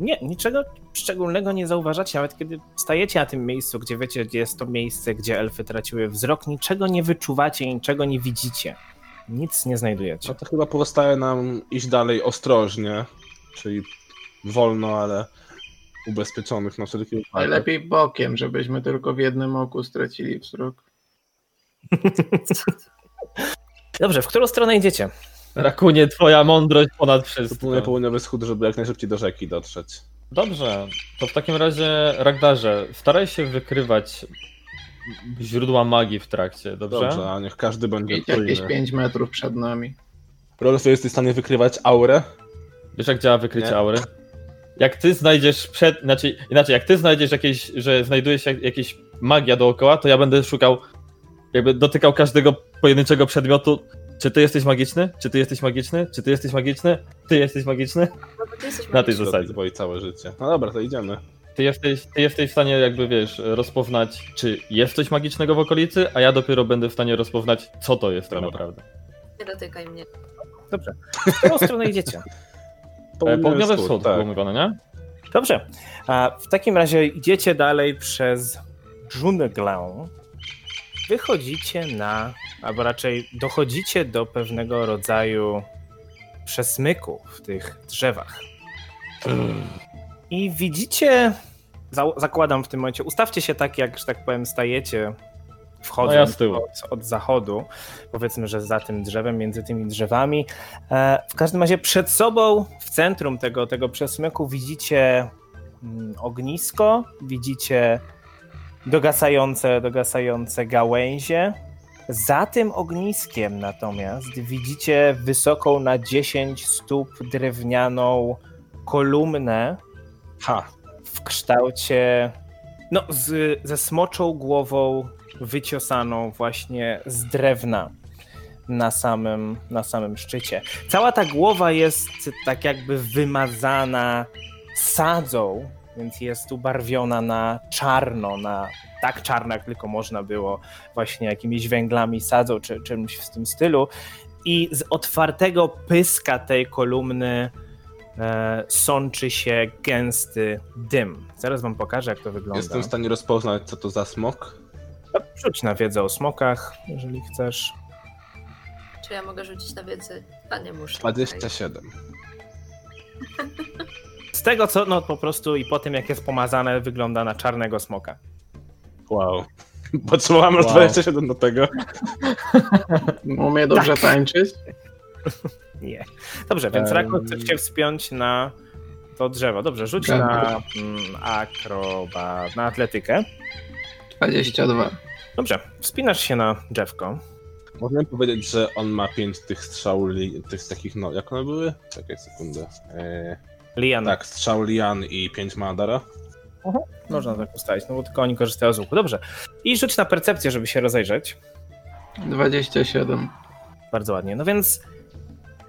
Nie, niczego szczególnego nie zauważacie, nawet kiedy stajecie na tym miejscu, gdzie wiecie, gdzie jest to miejsce, gdzie elfy traciły wzrok, niczego nie wyczuwacie, niczego nie widzicie. Nic nie znajdujecie. No to chyba pozostaje nam iść dalej ostrożnie, czyli wolno, ale ubezpieczonych na wszelki wypadek. Najlepiej bokiem, żebyśmy tylko w jednym oku stracili wzrok. Dobrze, w którą stronę idziecie? Rakunie, twoja mądrość ponad wszystko. Proponuję południowy wschód, żeby jak najszybciej do rzeki dotrzeć. Dobrze, to w takim razie, Ragdarze, staraj się wykrywać źródła magii w trakcie, dobrze? Dobrze, a niech każdy będzie Idź jakieś czujny. 5 metrów przed nami. Rolf, jesteś w stanie wykrywać aurę? Wiesz jak działa wykrycie Nie. aury? Jak ty znajdziesz przed, znaczy, inaczej, jak ty znajdziesz jakieś, że znajduje się jakieś magia dookoła, to ja będę szukał, jakby dotykał każdego pojedynczego przedmiotu. Czy ty jesteś magiczny? Czy ty jesteś magiczny? Czy ty jesteś magiczny? Ty jesteś magiczny? No bo ty jesteś Na tej magiczny. zasadzie. Twoje całe życie. No dobra, to idziemy. Ty jesteś, ty jesteś w stanie jakby, wiesz, rozpoznać, czy jest coś magicznego w okolicy, a ja dopiero będę w stanie rozpoznać, co to jest tak naprawdę. Nie dotykaj mnie. Dobrze. W którą stronę idziecie? E, Południowy wschód tak. było mówione, nie? Dobrze. A w takim razie idziecie dalej przez dżunglę. Wychodzicie na, albo raczej dochodzicie do pewnego rodzaju przesmyku w tych drzewach. I widzicie, za, zakładam w tym momencie, ustawcie się tak, jak, że tak powiem, stajecie wchodząc No ja. Od, od zachodu, powiedzmy, że za tym drzewem, między tymi drzewami. E, w każdym razie przed sobą, w centrum tego, tego przesmyku widzicie mm, ognisko, widzicie dogasające, dogasające gałęzie. Za tym ogniskiem natomiast widzicie wysoką na 10 stóp drewnianą kolumnę Ha! w kształcie no, z, ze smoczą głową wyciosaną właśnie z drewna na samym, na samym szczycie. Cała ta głowa jest tak jakby wymazana sadzą, więc jest ubarwiona na czarno, na tak czarno, jak tylko można było, właśnie jakimiś węglami sadzą czy czymś w tym stylu. I z otwartego pyska tej kolumny e, sączy się gęsty dym. Zaraz wam pokażę, jak to wygląda. Jestem w stanie rozpoznać, co to za smok. Rzuć na wiedzę o smokach, jeżeli chcesz. Czy ja mogę rzucić na wiedzę? A nie muszę. 27. Z tego co, no po prostu i po tym jak jest pomazane, wygląda na czarnego smoka. Wow. Potrzebowałem Wow. wow. 27 do tego. Umie dobrze tańczyć? Nie. Dobrze, więc. Rako chce się wspiąć na to drzewo. Dobrze, rzuć Dobra. na mm, akroba, na atletykę. 22. Dobrze, wspinasz się na drzewko. Można powiedzieć, że on ma 5 tych strzał, tych takich, no, jak one były? Czekaj sekundę. Eee, Lian, tak, strzał lian i 5 madara. można tak ustalić, no bo tylko oni korzystają z łuku. Dobrze. I rzuć na percepcję, żeby się rozejrzeć. 27. Bardzo ładnie. No więc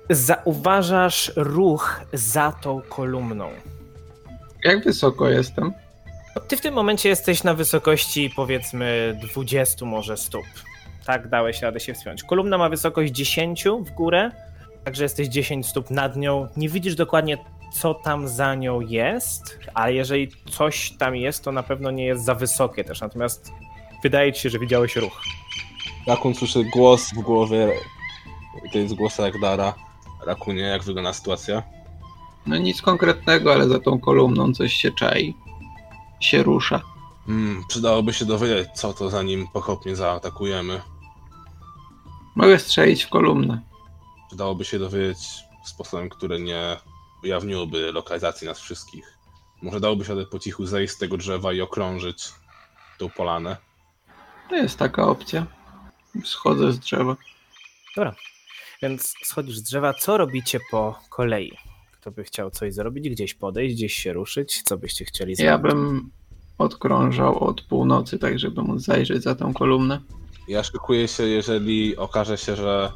zauważasz ruch za tą kolumną. Jak wysoko jestem? Ty w tym momencie jesteś na wysokości powiedzmy 20 może stóp. Tak, dałeś radę się wspiąć. Kolumna ma wysokość 10 w górę, także jesteś 10 stóp nad nią. Nie widzisz dokładnie, co tam za nią jest, ale jeżeli coś tam jest, to na pewno nie jest za wysokie też. Natomiast wydaje ci się, że widziałeś ruch. Rakun słyszy głos w głowie. To jest głos Ragdara. Rakunie, jak wygląda sytuacja? No nic konkretnego, ale za tą kolumną coś się czai. Się rusza. Hmm, przydałoby się dowiedzieć, co to zanim pochopnie zaatakujemy. Mogę strzelić w kolumnę. Przydałoby się dowiedzieć sposobem, który nie ujawniłby lokalizacji nas wszystkich. Może dałoby się po cichu zejść z tego drzewa i okrążyć tą polanę. To jest taka opcja. Schodzę z drzewa. Więc schodzisz z drzewa. Co robicie po kolei? Kto by chciał coś zrobić? Gdzieś podejść, gdzieś się ruszyć? Co byście chcieli zrobić? Ja bym odkrążał od północy, tak żeby móc zajrzeć za tą kolumnę. Ja szykuję się, jeżeli okaże się, że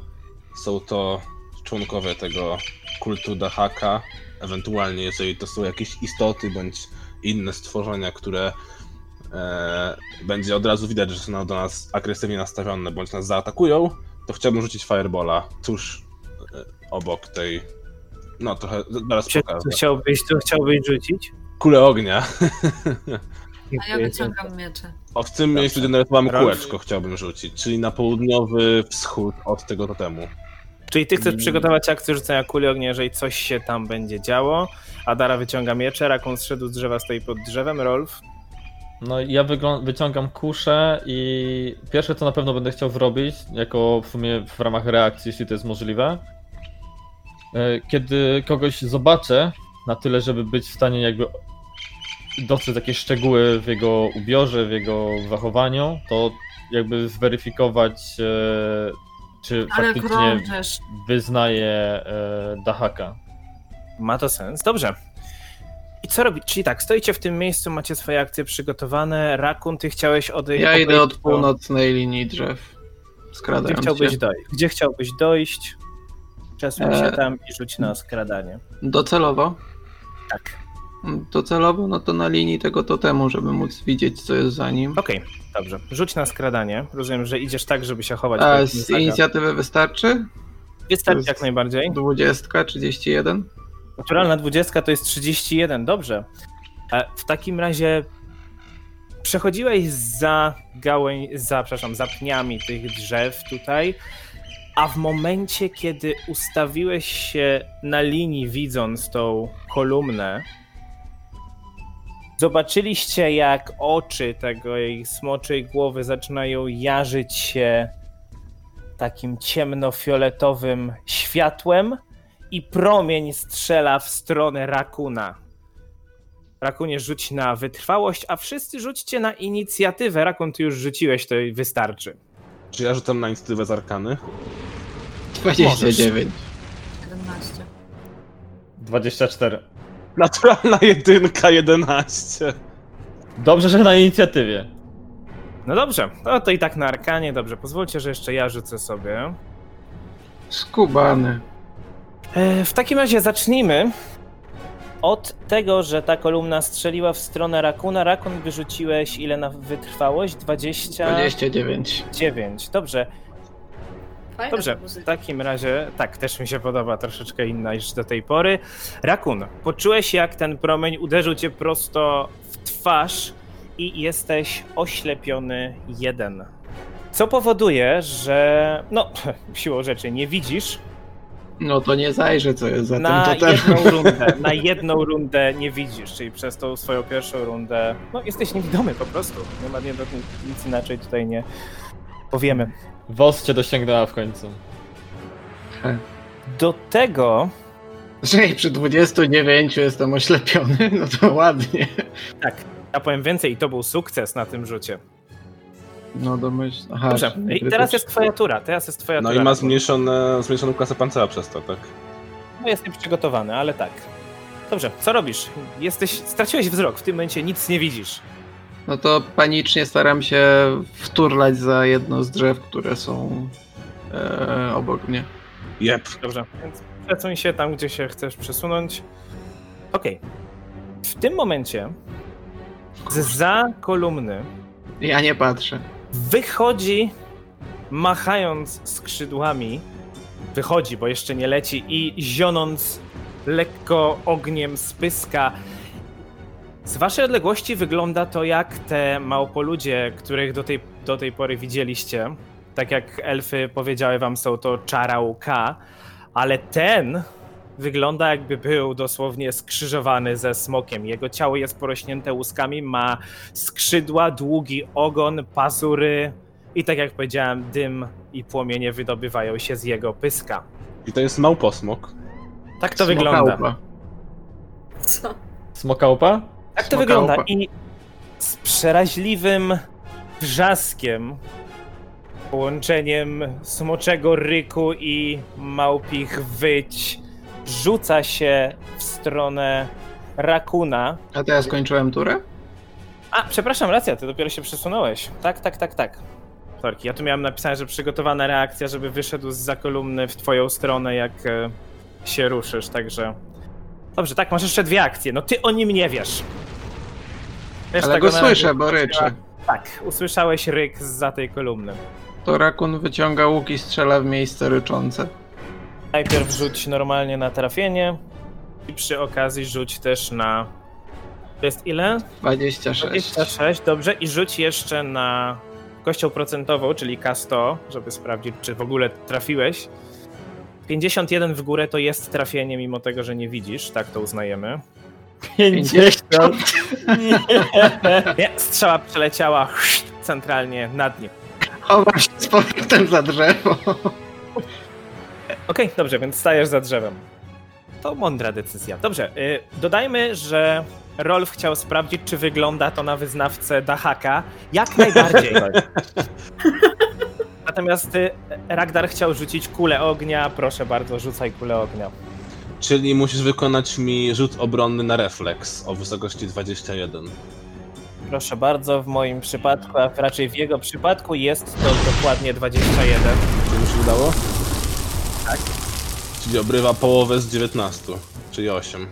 są to członkowie tego kultu Dahaka, ewentualnie jeżeli to są jakieś istoty bądź inne stworzenia, które e, będzie od razu widać, że są do nas agresywnie nastawione bądź nas zaatakują, to chciałbym rzucić Firebola tuż e, obok tej. No trochę, zaraz Czy, pokażę. co chciałbyś, co chciałbyś rzucić? Kulę ognia. A ja wyciągam miecze. O, w tym miejscu, gdzie narysowałem Rolf? kółeczko, chciałbym rzucić, czyli na południowy wschód od tego totemu. Czyli ty Mm. chcesz przygotować akcję rzucenia kuli ognia, jeżeli coś się tam będzie działo. Adara wyciąga miecze, Rakun zszedł z drzewa, stoi pod drzewem, Rolf. No ja wyciągam kuszę i pierwsze co na pewno będę chciał zrobić, jako w sumie w ramach reakcji, jeśli to jest możliwe, e, kiedy kogoś zobaczę na tyle, żeby być w stanie jakby dostrzec jakieś szczegóły w jego ubiorze, w jego zachowaniu, to jakby zweryfikować, e, czy Ale faktycznie krążesz. wyznaje e, Dahaka. Ma to sens. Dobrze. I co robić? Czyli tak, stoicie w tym miejscu, macie swoje akcje przygotowane. Rakun, ty chciałeś odejść. Ja idę od północnej linii drzew. Gdzie Skradając chciałbyś się. dojść? Gdzie chciałbyś dojść? Się E. tam i rzuć na skradanie. Docelowo? Tak. Docelowo, no to na linii tego totemu, żeby móc widzieć, co jest za nim. Okej, dobrze. Rzuć na skradanie. Rozumiem, że idziesz tak, żeby się chować. A z inicjatywy wystarczy? Wystarczy jak najbardziej. 20, 31? Naturalna 20 to jest 31, dobrze. W takim razie przechodziłeś za gałęź, za, przepraszam, za pniami tych drzew tutaj, a w momencie, kiedy ustawiłeś się na linii, widząc tą kolumnę, zobaczyliście, jak oczy tego jej smoczej głowy zaczynają jarzyć się takim ciemnofioletowym światłem, i promień strzela w stronę Rakuna. Rakunie rzuć na wytrwałość, a wszyscy rzućcie na inicjatywę. Rakun, ty już rzuciłeś, to i wystarczy. Czy ja rzucam na inicjatywę z arkany? 29. 17. 24. Naturalna jedynka, 11. Dobrze, że na inicjatywie. No dobrze, no to i tak na arkanie, dobrze. Pozwólcie, że jeszcze ja rzucę sobie. Skubany. E, W takim razie zacznijmy od tego, że ta kolumna strzeliła w stronę Rakuna. Rakun wyrzuciłeś ile na wytrwałość? 29. 29. Dobrze, Fajna Dobrze, w takim razie, tak, też mi się podoba, troszeczkę inna niż do tej pory. Rakun, poczułeś jak ten promień uderzył cię prosto w twarz i jesteś oślepiony jeden. Co powoduje, że, no, siłą rzeczy nie widzisz. No to nie zajrzę, co jest za Na tym totem. jedną rundę, na jedną rundę nie widzisz, czyli przez tą swoją pierwszą rundę, no, jesteś niewidomy po prostu. Nie ma nie, nic inaczej tutaj nie powiemy. Wos cię dosięgnęła w końcu. Do tego Że przy 29 jestem oślepiony, no to ładnie. Tak, ja powiem więcej, i to był sukces na tym rzucie. No domyśl. Aha, Dobrze, i teraz jest twoja tura, teraz jest twoja No tura. i ma zmniejszone, zmniejszoną klasę pancerza przez to, tak? No jestem przygotowany, ale tak. Dobrze, co robisz? Jesteś, straciłeś wzrok, w tym momencie nic nie widzisz. No to panicznie staram się wturlać za jedno z drzew, które są e, obok mnie. Jep. Dobrze, więc przesuń się tam, gdzie się chcesz przesunąć. Okej. W tym momencie za kolumny Ja nie patrzę. wychodzi, machając skrzydłami, wychodzi, bo jeszcze nie leci, i zionąc lekko ogniem z pyska. Z waszej odległości wygląda to jak te małpoludzie, których do tej, do tej pory widzieliście. Tak jak elfy powiedziały wam, są to czarauka, ale ten wygląda jakby był dosłownie skrzyżowany ze smokiem. Jego ciało jest porośnięte łuskami, ma skrzydła, długi ogon, pazury i tak jak powiedziałem, dym i płomienie wydobywają się z jego pyska. I to jest małposmok. Tak to Smokałpa. wygląda. Co? Smokałpa? Tak to wygląda i z przeraźliwym wrzaskiem, połączeniem smoczego ryku i małpich wyć, rzuca się w stronę Rakuna. A to ja skończyłem turę? A, przepraszam, racja, ty dopiero się przesunąłeś. Tak, tak, tak, tak. Sorki, ja tu miałem napisane, że przygotowana reakcja, żeby wyszedł z kolumny w twoją stronę, jak e, się ruszysz, także... Dobrze, tak, masz jeszcze dwie akcje. No ty o nim nie wiesz. Ale go słyszę, bo ryczy. Tak, usłyszałeś ryk za tej kolumny. To rakun wyciąga łuk i strzela w miejsce ryczące. Najpierw rzuć normalnie na trafienie i przy okazji rzuć też na... To jest ile? 26. 26, dobrze. I rzuć jeszcze na kością procentową, czyli K100, żeby sprawdzić, czy w ogóle trafiłeś. 51 w górę to jest trafienie, mimo tego, że nie widzisz, tak to uznajemy. 50. Nie, strzała przeleciała centralnie nad nim. Chowam się z powrotem za drzewo. Okej, dobrze, więc stajesz za drzewem. To mądra decyzja. Dobrze, y, dodajmy, że Rolf chciał sprawdzić, czy wygląda to na wyznawcę Dahaka. Jak najbardziej. Natomiast y, Ragdar chciał rzucić kulę ognia. Proszę bardzo, rzucaj kulę ognia. Czyli musisz wykonać mi rzut obronny na refleks o wysokości 21. Proszę bardzo, w moim przypadku, a raczej w jego przypadku jest to dokładnie 21. Czy mi się udało? Tak. Czyli obrywa połowę z 19, czyli 8.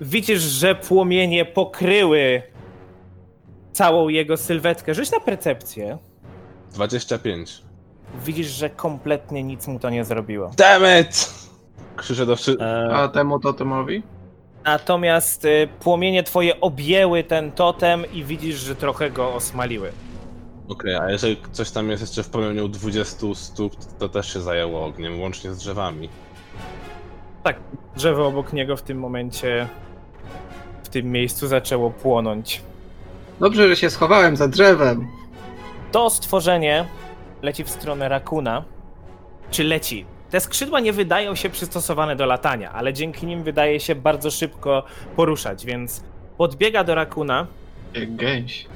Widzisz, że płomienie pokryły całą jego sylwetkę. Rzuć na percepcję. 25. Widzisz, że kompletnie nic mu to nie zrobiło. Damn it! Krzyczę do wszy... E, A temu totemowi? natomiast y, płomienie twoje objęły ten totem i widzisz, że trochę go osmaliły. Okej, a jeżeli coś tam jest jeszcze w promieniu 20 stóp, to też się zajęło ogniem, łącznie z drzewami. Tak, drzewo obok niego w tym momencie, w tym miejscu zaczęło płonąć. Dobrze, że się schowałem za drzewem. To stworzenie leci w stronę rakuna. Czy leci? Te skrzydła nie wydają się przystosowane do latania, ale dzięki nim wydaje się bardzo szybko poruszać, więc podbiega do rakuna Jak gęś.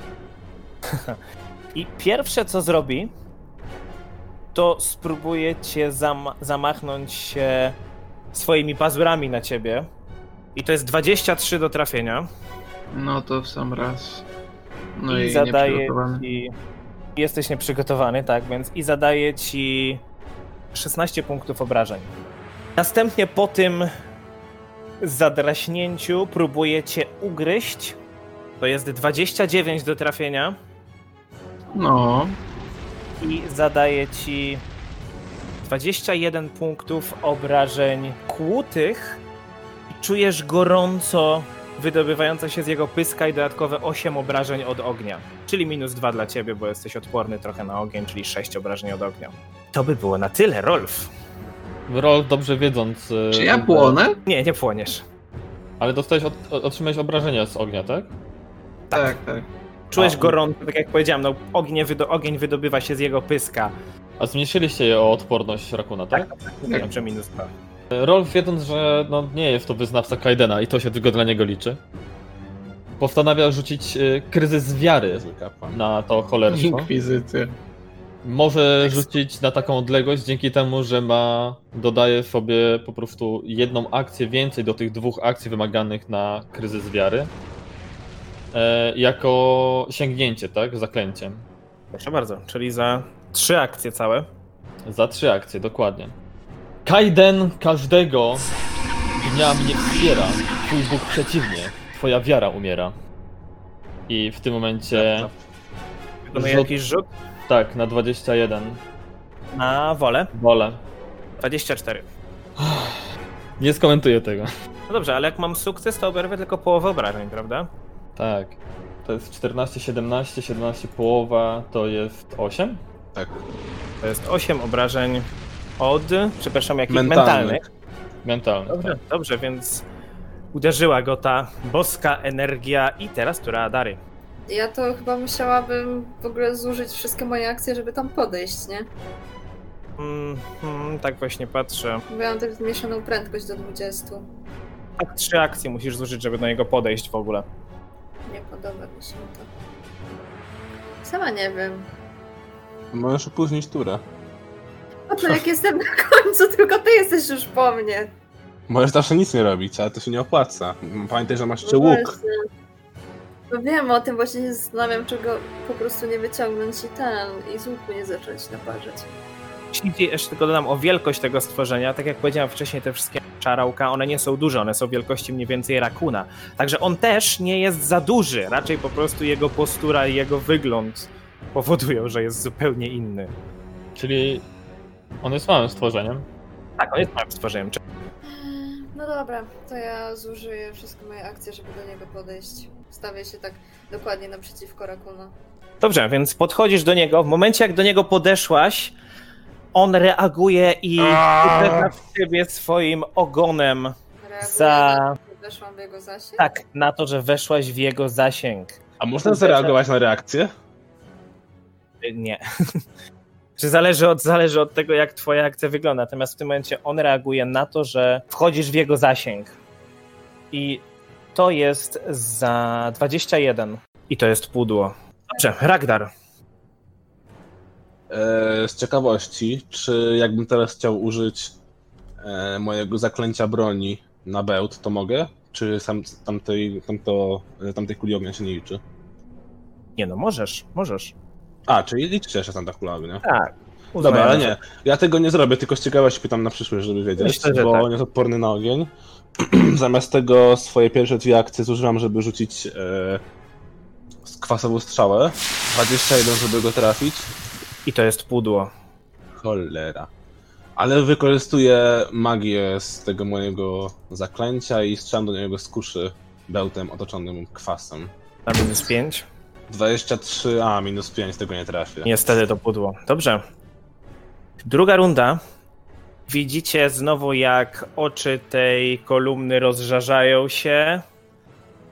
i pierwsze co zrobi, to spróbuje cię zam- zamachnąć swoimi pazurami na ciebie. I to jest 23 do trafienia. No to w sam raz. No I i, zadaje ci. Jesteś nieprzygotowany, tak, więc i zadaje ci 16 punktów obrażeń. Następnie po tym zadraśnięciu próbuje cię ugryźć. To jest 29 do trafienia No, i zadaje ci 21 punktów obrażeń kłutych. I czujesz gorąco wydobywające się z jego pyska i dodatkowe 8 obrażeń od ognia. Czyli minus 2 dla ciebie, bo jesteś odporny trochę na ogień, czyli 6 obrażeń od ognia. To by było na tyle, Rolf. Rolf dobrze wiedząc. e, czy ja płonę? Nie, nie płoniesz. Ale dostałeś, otrzymałeś obrażenia z ognia, tak? Tak, tak. Czujesz A. gorąco, tak jak powiedziałem, no ogień, wydo- ogień wydobywa się z jego pyska. A zmniejszyliście je o odporność Rakuna, tak? Mówiłem, że minus 2. Rolf wiedząc, że no, nie jest to wyznawca Kaidena i to się tylko dla niego liczy, postanawia rzucić e, kryzys wiary na to cholerstwo. Inkwizycja. Może rzucić na taką odległość dzięki temu, że ma, dodaje sobie po prostu jedną akcję więcej do tych dwóch akcji wymaganych na kryzys wiary. E, jako sięgnięcie, tak? Zaklęciem. Proszę bardzo, czyli za trzy akcje całe. Za trzy akcje, dokładnie. Kaiden każdego dnia mnie wspiera. Twój Bóg przeciwnie. Twoja wiara umiera. I w tym momencie. Wykonuje Rzut- jakiś rzut Tak, na 21. na wolę. Wolę. 24. Nie skomentuję tego. No dobrze, ale jak mam sukces, to oberwę tylko połowę obrażeń, prawda? Tak. To jest 14, 17, 17 połowa to jest 8? Tak. To jest 8 obrażeń od, przepraszam, jakich Mentalnych. mentalnych. Mentalny. Dobrze, Tak. dobrze, więc uderzyła go ta boska energia i teraz tura Dary. Ja to chyba musiałabym w ogóle zużyć wszystkie moje akcje, żeby tam podejść, nie? Mm, mm, tak właśnie patrzę. Ja mam tak zmniejszoną prędkość do 20. Tak, trzy akcje musisz zużyć, żeby do niego podejść w ogóle. Nie podoba mi się to. Sama nie wiem. Możesz opóźnić turę. A to jak jestem na końcu, tylko ty jesteś już po mnie. Możesz zawsze nic nie robić, ale to się nie opłaca. Pamiętaj, że masz jeszcze No łuk. właśnie. No wiem o tym, właśnie się zastanawiam, czego po prostu nie wyciągnąć i ten, i z łuku nie zacząć naparzać. Jeśli jeszcze tylko dodam o wielkość tego stworzenia, tak jak powiedziałem wcześniej, te wszystkie czarałka, one nie są duże, one są wielkości mniej więcej rakuna. Także on też nie jest za duży, raczej po prostu jego postura i jego wygląd powodują, że jest zupełnie inny. Czyli on jest małym stworzeniem. Tak, on jest małym stworzeniem. No dobra, to ja zużyję wszystkie moje akcje, żeby do niego podejść. Stawię się tak dokładnie naprzeciwko Rakuna. Dobrze, więc podchodzisz do niego. W momencie, jak do niego podeszłaś, on reaguje i uderza w ciebie swoim ogonem za na weszłam w jego zasięg? Tak, na to, że weszłaś w jego zasięg. A można zareagować na reakcję? Nie. Czy zależy od, zależy od tego, jak twoja akcja wygląda. Natomiast w tym momencie on reaguje na to, że wchodzisz w jego zasięg. I to jest za 21. I to jest pudło. Dobrze, Ragdar. E, z ciekawości, czy jakbym teraz chciał użyć e, mojego zaklęcia broni na bełt, to mogę? Czy sam, tamtej, tamto, e, tamtej kuli ognia się nie liczy? Nie no, możesz, możesz. A, czyli liczy się jeszcze tamta kula ognia. Tak. Dobra, ale nie. Ja tego nie zrobię, tylko z ciekawości pytam na przyszłość, żeby wiedzieć, Myślę, że bo tak. on jest odporny na ogień. Zamiast tego swoje pierwsze dwie akcje zużywam, żeby rzucić e, kwasową strzałę. 21, żeby go trafić. I to jest pudło. Cholera. Ale wykorzystuję magię z tego mojego zaklęcia i strzelam do niego z kuszy bełtem otoczonym kwasem. Na minus 5. 23, a minus 5, tego nie trafię. Niestety to pudło. Dobrze. Druga runda. Widzicie znowu, jak oczy tej kolumny rozżarzają się.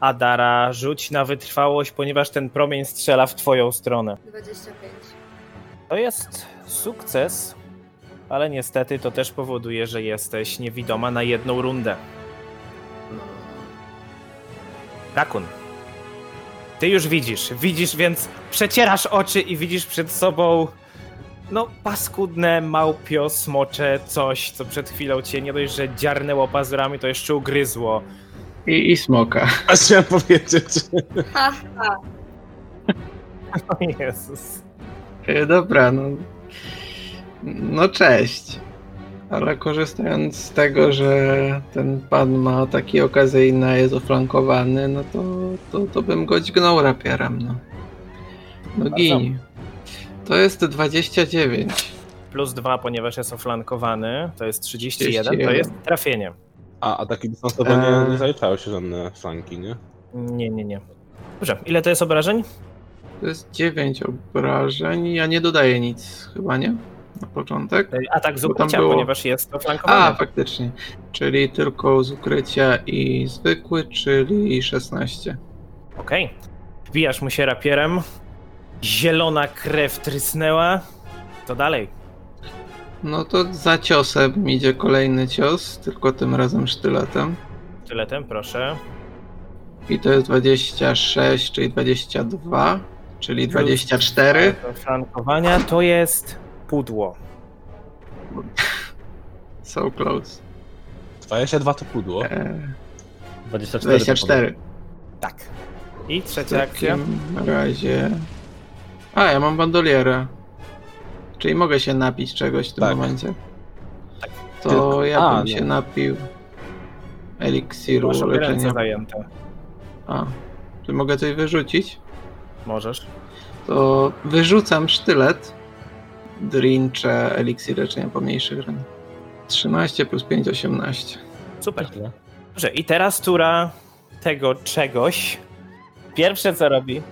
Adara, rzuć na wytrwałość, ponieważ ten promień strzela w twoją stronę. 25. To jest sukces, ale niestety to też powoduje, że jesteś niewidoma na jedną rundę. Rakun. Ty już widzisz, widzisz, więc przecierasz oczy i widzisz przed sobą no paskudne, małpio, smocze, coś, co przed chwilą cię nie dość, że dziarnęło pazurami, to jeszcze ugryzło. I, i smoka. A chciałem powiedzieć. Ha, ha. O Jezus. E, Dobra, no. No cześć. Ale korzystając z tego, że ten pan ma ataki okazyjne, jest oflankowany, no to, to, to bym go dźgnął rapierem, no. No gin. To jest 29. Plus dwa, ponieważ jest oflankowany, to jest 31, to 31. jest trafienie. A ataki dystansowe nie, Eee. nie zaliczają się żadne flanki, nie? Nie, nie, nie. Dobrze, ile to jest obrażeń? To jest 9 obrażeń. Ja nie dodaję nic, chyba nie? Na początek. Atak z ukrycia, było- ponieważ jest A, oflankowany. faktycznie. Czyli tylko z ukrycia i zwykły, czyli 16. Okej. Wbijasz mu się rapierem. Zielona krew trysnęła. To dalej. No to za ciosem idzie kolejny cios, tylko tym razem sztyletem. Tyletem, proszę. I to jest 26, czyli 22, czyli 24. Do flankowania to jest pudło. So close. 22 to pudło. Eee, 24. 24. Tak. I W trzecia akcja. takim razie... A, ja mam bandolierę. Czyli mogę się napić czegoś w tym Tak. momencie. To Tylko- ja a, bym no. się napił eliksiru Masz obie ręce leczenia. zajęte. A, czy mogę coś wyrzucić? Możesz. To wyrzucam sztylet. Drincze eliksir leczenia pomniejszych ran. 13 plus 5, 18. Super. Dobrze, i teraz tura tego czegoś. Pierwsze co robi,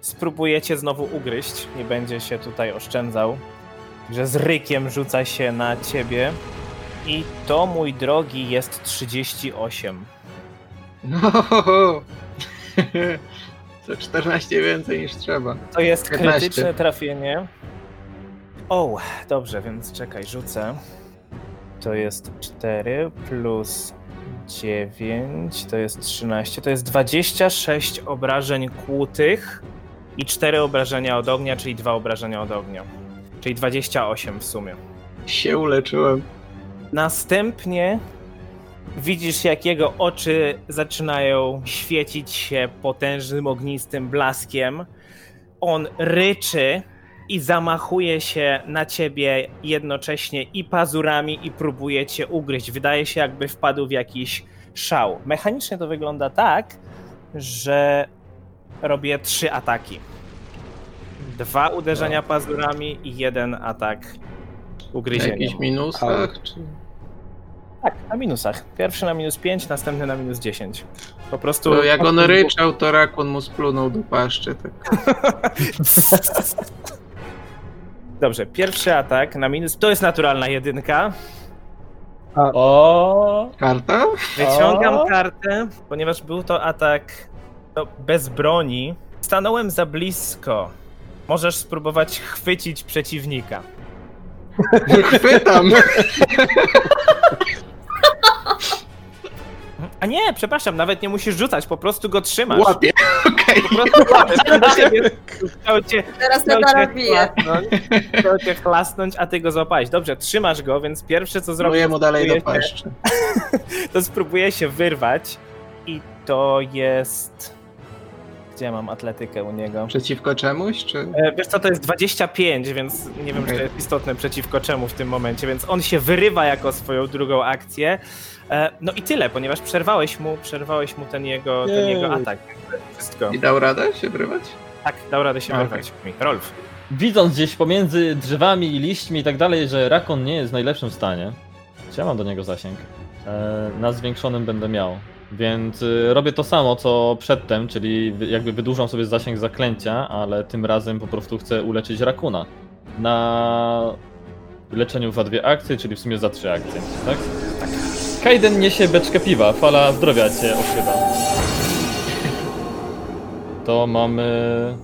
spróbujecie znowu ugryźć. Nie będzie się tutaj oszczędzał. Że z rykiem rzuca się na ciebie. I to, mój drogi, jest 38. No, to 14 więcej niż trzeba. To jest 15. krytyczne trafienie. O, dobrze, więc czekaj, rzucę. To jest 4 plus 9, to jest 13, to jest 26 obrażeń kłutych i 4 obrażenia od ognia, czyli 2 obrażenia od ognia. Czyli 28 w sumie. Się uleczyłem. Następnie widzisz, jak jego oczy zaczynają świecić się potężnym, ognistym blaskiem. On ryczy i zamachuje się na ciebie jednocześnie i pazurami, i próbuje cię ugryźć. Wydaje się, jakby wpadł w jakiś szał. Mechanicznie to wygląda tak, że robię trzy ataki. Dwa uderzenia pazurami i jeden atak W ugryzieniem. jakichś minusach? Czy... Tak, na minusach. Pierwszy na minus 5, następny na minus 10. Po prostu. To jak on ryczał, to rakun mu splunął do paszczy. Tak. Dobrze, pierwszy atak na minus. To jest naturalna jedynka. O, Karta? Wyciągam O! kartę, ponieważ był to atak no, bez broni. Stanąłem za blisko. Możesz spróbować chwycić przeciwnika. Chwytam! A nie, przepraszam, nawet nie musisz rzucać, po prostu go trzymasz. Łapię, okej. Po prostu łapiesz. Chciał cię, Teraz chciał na cię bije. chlasnąć, chciał cię chlasnąć, a ty go złapałeś. Dobrze, trzymasz go, więc pierwsze co zrobię, Próbuję mu dalej do paszczy. to spróbuję się wyrwać i to jest... Gdzie mam atletykę u niego? Przeciwko czemuś, czy... E, Wiesz co, to jest 25, więc nie wiem, czy to jest istotne przeciwko czemu w tym momencie, więc on się wyrywa jako swoją drugą akcję. E, No i tyle, ponieważ przerwałeś mu, przerwałeś mu ten jego, ten jego atak. Wszystko. I dał radę się wrywać? Tak, dał radę się wyrwać. Rolf. widząc gdzieś pomiędzy drzewami i liśćmi i tak dalej, że Rakon nie jest w najlepszym stanie, czy ja mam do niego zasięg? E, na zwiększonym będę miał. Więc y, robię to samo co przedtem, czyli jakby wydłużam sobie zasięg zaklęcia, ale tym razem po prostu chcę uleczyć Rakuna. Na leczeniu za dwie akcje, czyli w sumie za trzy akcje, tak? Tak. Kaiden niesie beczkę piwa, fala zdrowia cię okrywa. To mamy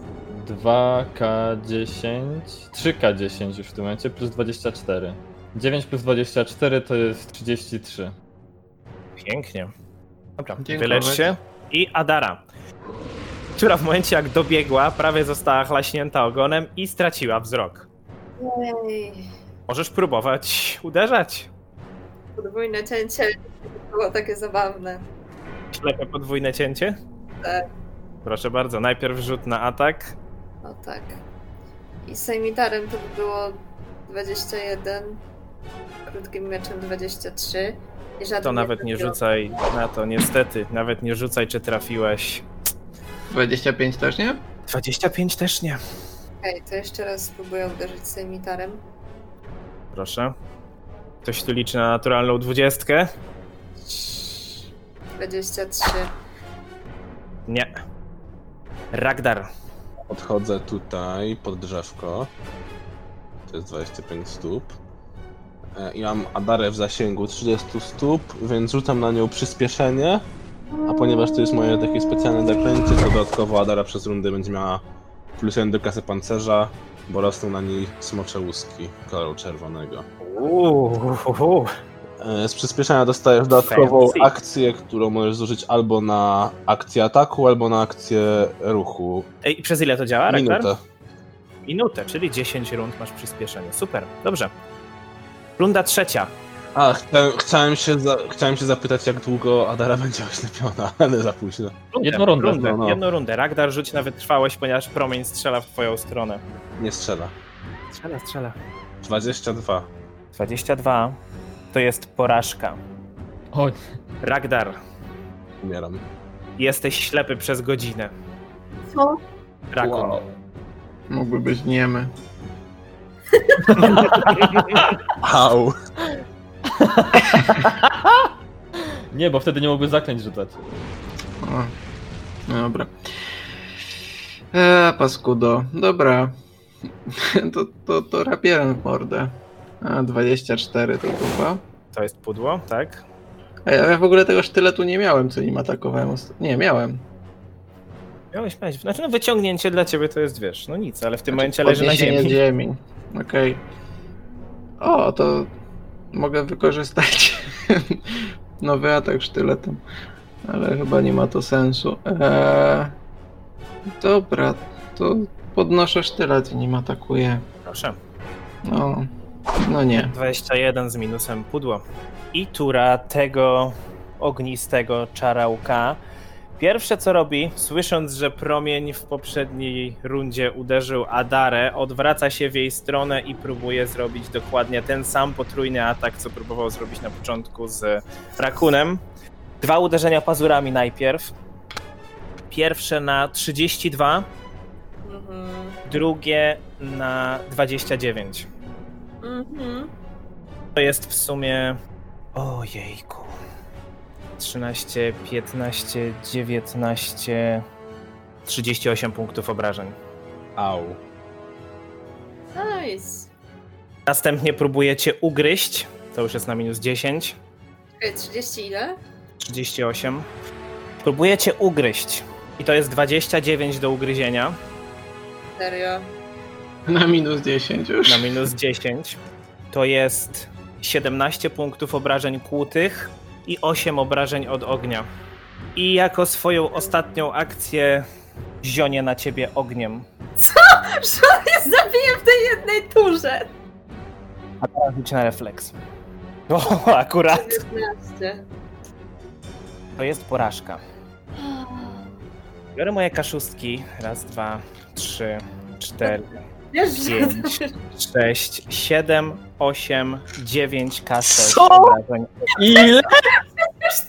2K10, 3K10 już w tym momencie, plus 24. 9 plus 24 to jest 33. Pięknie. Dobra, Dziękuję. wylecz się. I Adara, która w momencie jak dobiegła, prawie została chlaśnięta ogonem i straciła wzrok. Ej, Możesz próbować uderzać. Podwójne cięcie było takie zabawne. Ślepe podwójne cięcie? Tak. Proszę bardzo, najpierw rzut na atak. O tak. I sejmitarem to by było 21, krótkim mieczem 23. I To nawet nie trafił. rzucaj na to, niestety. Nawet nie rzucaj, czy trafiłeś. 25 też nie? 25 też nie. Okej, to jeszcze raz spróbuję uderzyć sejmitarem. Proszę. Ktoś tu liczy na naturalną dwudziestkę? 23. Nie. Ragdar. Odchodzę tutaj pod drzewko. To jest 25 stóp. E, I mam Adarę w zasięgu 30 stóp, więc rzucam na nią przyspieszenie. A ponieważ to jest moje takie specjalne zaklęcie, to dodatkowo Adara przez rundę będzie miała plus 1 do kasy pancerza, bo rosną na niej smocze łuski koloru czerwonego. Uuu. E, Z przyspieszenia dostajesz dodatkową Fancy. akcję, którą możesz zużyć albo na akcję ataku, albo na akcję ruchu. Ej, i przez ile to działa? Minutę. Minutę, czyli 10 rund masz przyspieszenie. Super, dobrze. Runda trzecia. A, chciałem, chciałem, się za, chciałem się zapytać, jak długo Adara będzie oślepiona, ale za późno. Rundę, Jedną rundę, rundę no, no. Jedną rundę. Ragdar rzuć na wytrwałość, ponieważ promień strzela w twoją stronę. Nie strzela. Strzela, strzela. 22. 22 to jest porażka. Oj, Ragdar, Umieram. jesteś ślepy przez godzinę. Co? Rakon. Wow. Mógłby być niemy. Au. nie, bo wtedy nie mógłby zaklęć rzucać. O, no dobra. Eee, paskudo. Dobra. To, to, to rapierem w mordę. A, 24 to chyba. To jest pudło, tak? A ja, w ogóle tego sztyletu nie miałem, co nim atakowałem. Nie, miałem. Miałeś mieć. Znaczy, no wyciągnięcie dla ciebie to jest, wiesz, no nic, ale w tym Znaczy, momencie leży na ziemi. ziemi. Okej. O, to mogę wykorzystać nowy atak sztyletem. Ale chyba nie ma to sensu. Eee, dobra, to podnoszę sztylet i nim atakuję. Proszę. No, no nie. 21 z minusem pudło. I tura tego ognistego czarałka. Pierwsze co robi, słysząc, że promień w poprzedniej rundzie uderzył Adarę, odwraca się w jej stronę i próbuje zrobić dokładnie ten sam potrójny atak, co próbował zrobić na początku z Rakunem. Dwa uderzenia pazurami najpierw. Pierwsze na 32, Mhm. drugie na 29. Mhm. To jest w sumie. Ojejku. 13, 15, 19, 38 punktów obrażeń. Au. Nice. Następnie próbujecie ugryźć. To już jest na minus 10. Czekaj, 30 ile? 38. Próbujecie ugryźć. I to jest 29 do ugryzienia Serio. Na minus 10 już. na minus 10. To jest 17 punktów obrażeń kłutych i 8 obrażeń od ognia. I jako swoją ostatnią akcję zionie na ciebie ogniem. Że on je zabije w tej jednej turze! A teraz rzuć na refleks. O, akurat. 19. To jest porażka. Biorę moje kaszustki. Raz, dwa, trzy, cztery, Wiesz, że... pięć, sześć, siedem, osiem, dziewięć K6 Co? obrażeń. Ile?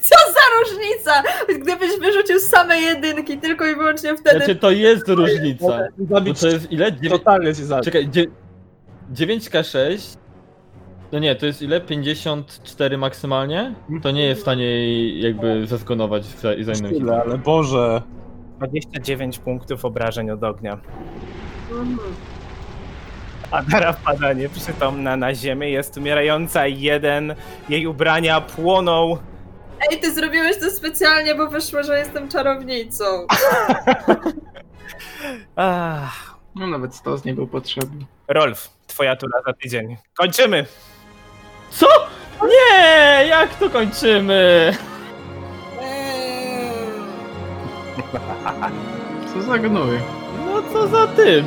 Co za różnica! Gdybyś wyrzucił same jedynki, tylko i wyłącznie wtedy... Znaczy to jest różnica. Bo to jest ile? Dziewię... Totalnie cię zabił. Czekaj, dzie... 9K6. No nie, to jest ile? 54 maksymalnie? To nie jest w stanie jej jakby zezgonować za- i zajmować się. Tyle, ale Boże. 29 punktów obrażeń od ognia. Mhm. Adara wpada nieprzytomna na ziemię, jest umierająca jeden, jej ubrania płoną. Ej, ty zrobiłeś to specjalnie, bo wyszło, że jestem czarownicą. Ach, No nawet stos nie był potrzebny. Rolf, twoja tura za tydzień. Kończymy! Co? Nie! Jak to kończymy? Eee. Co za gnój. No co za ty?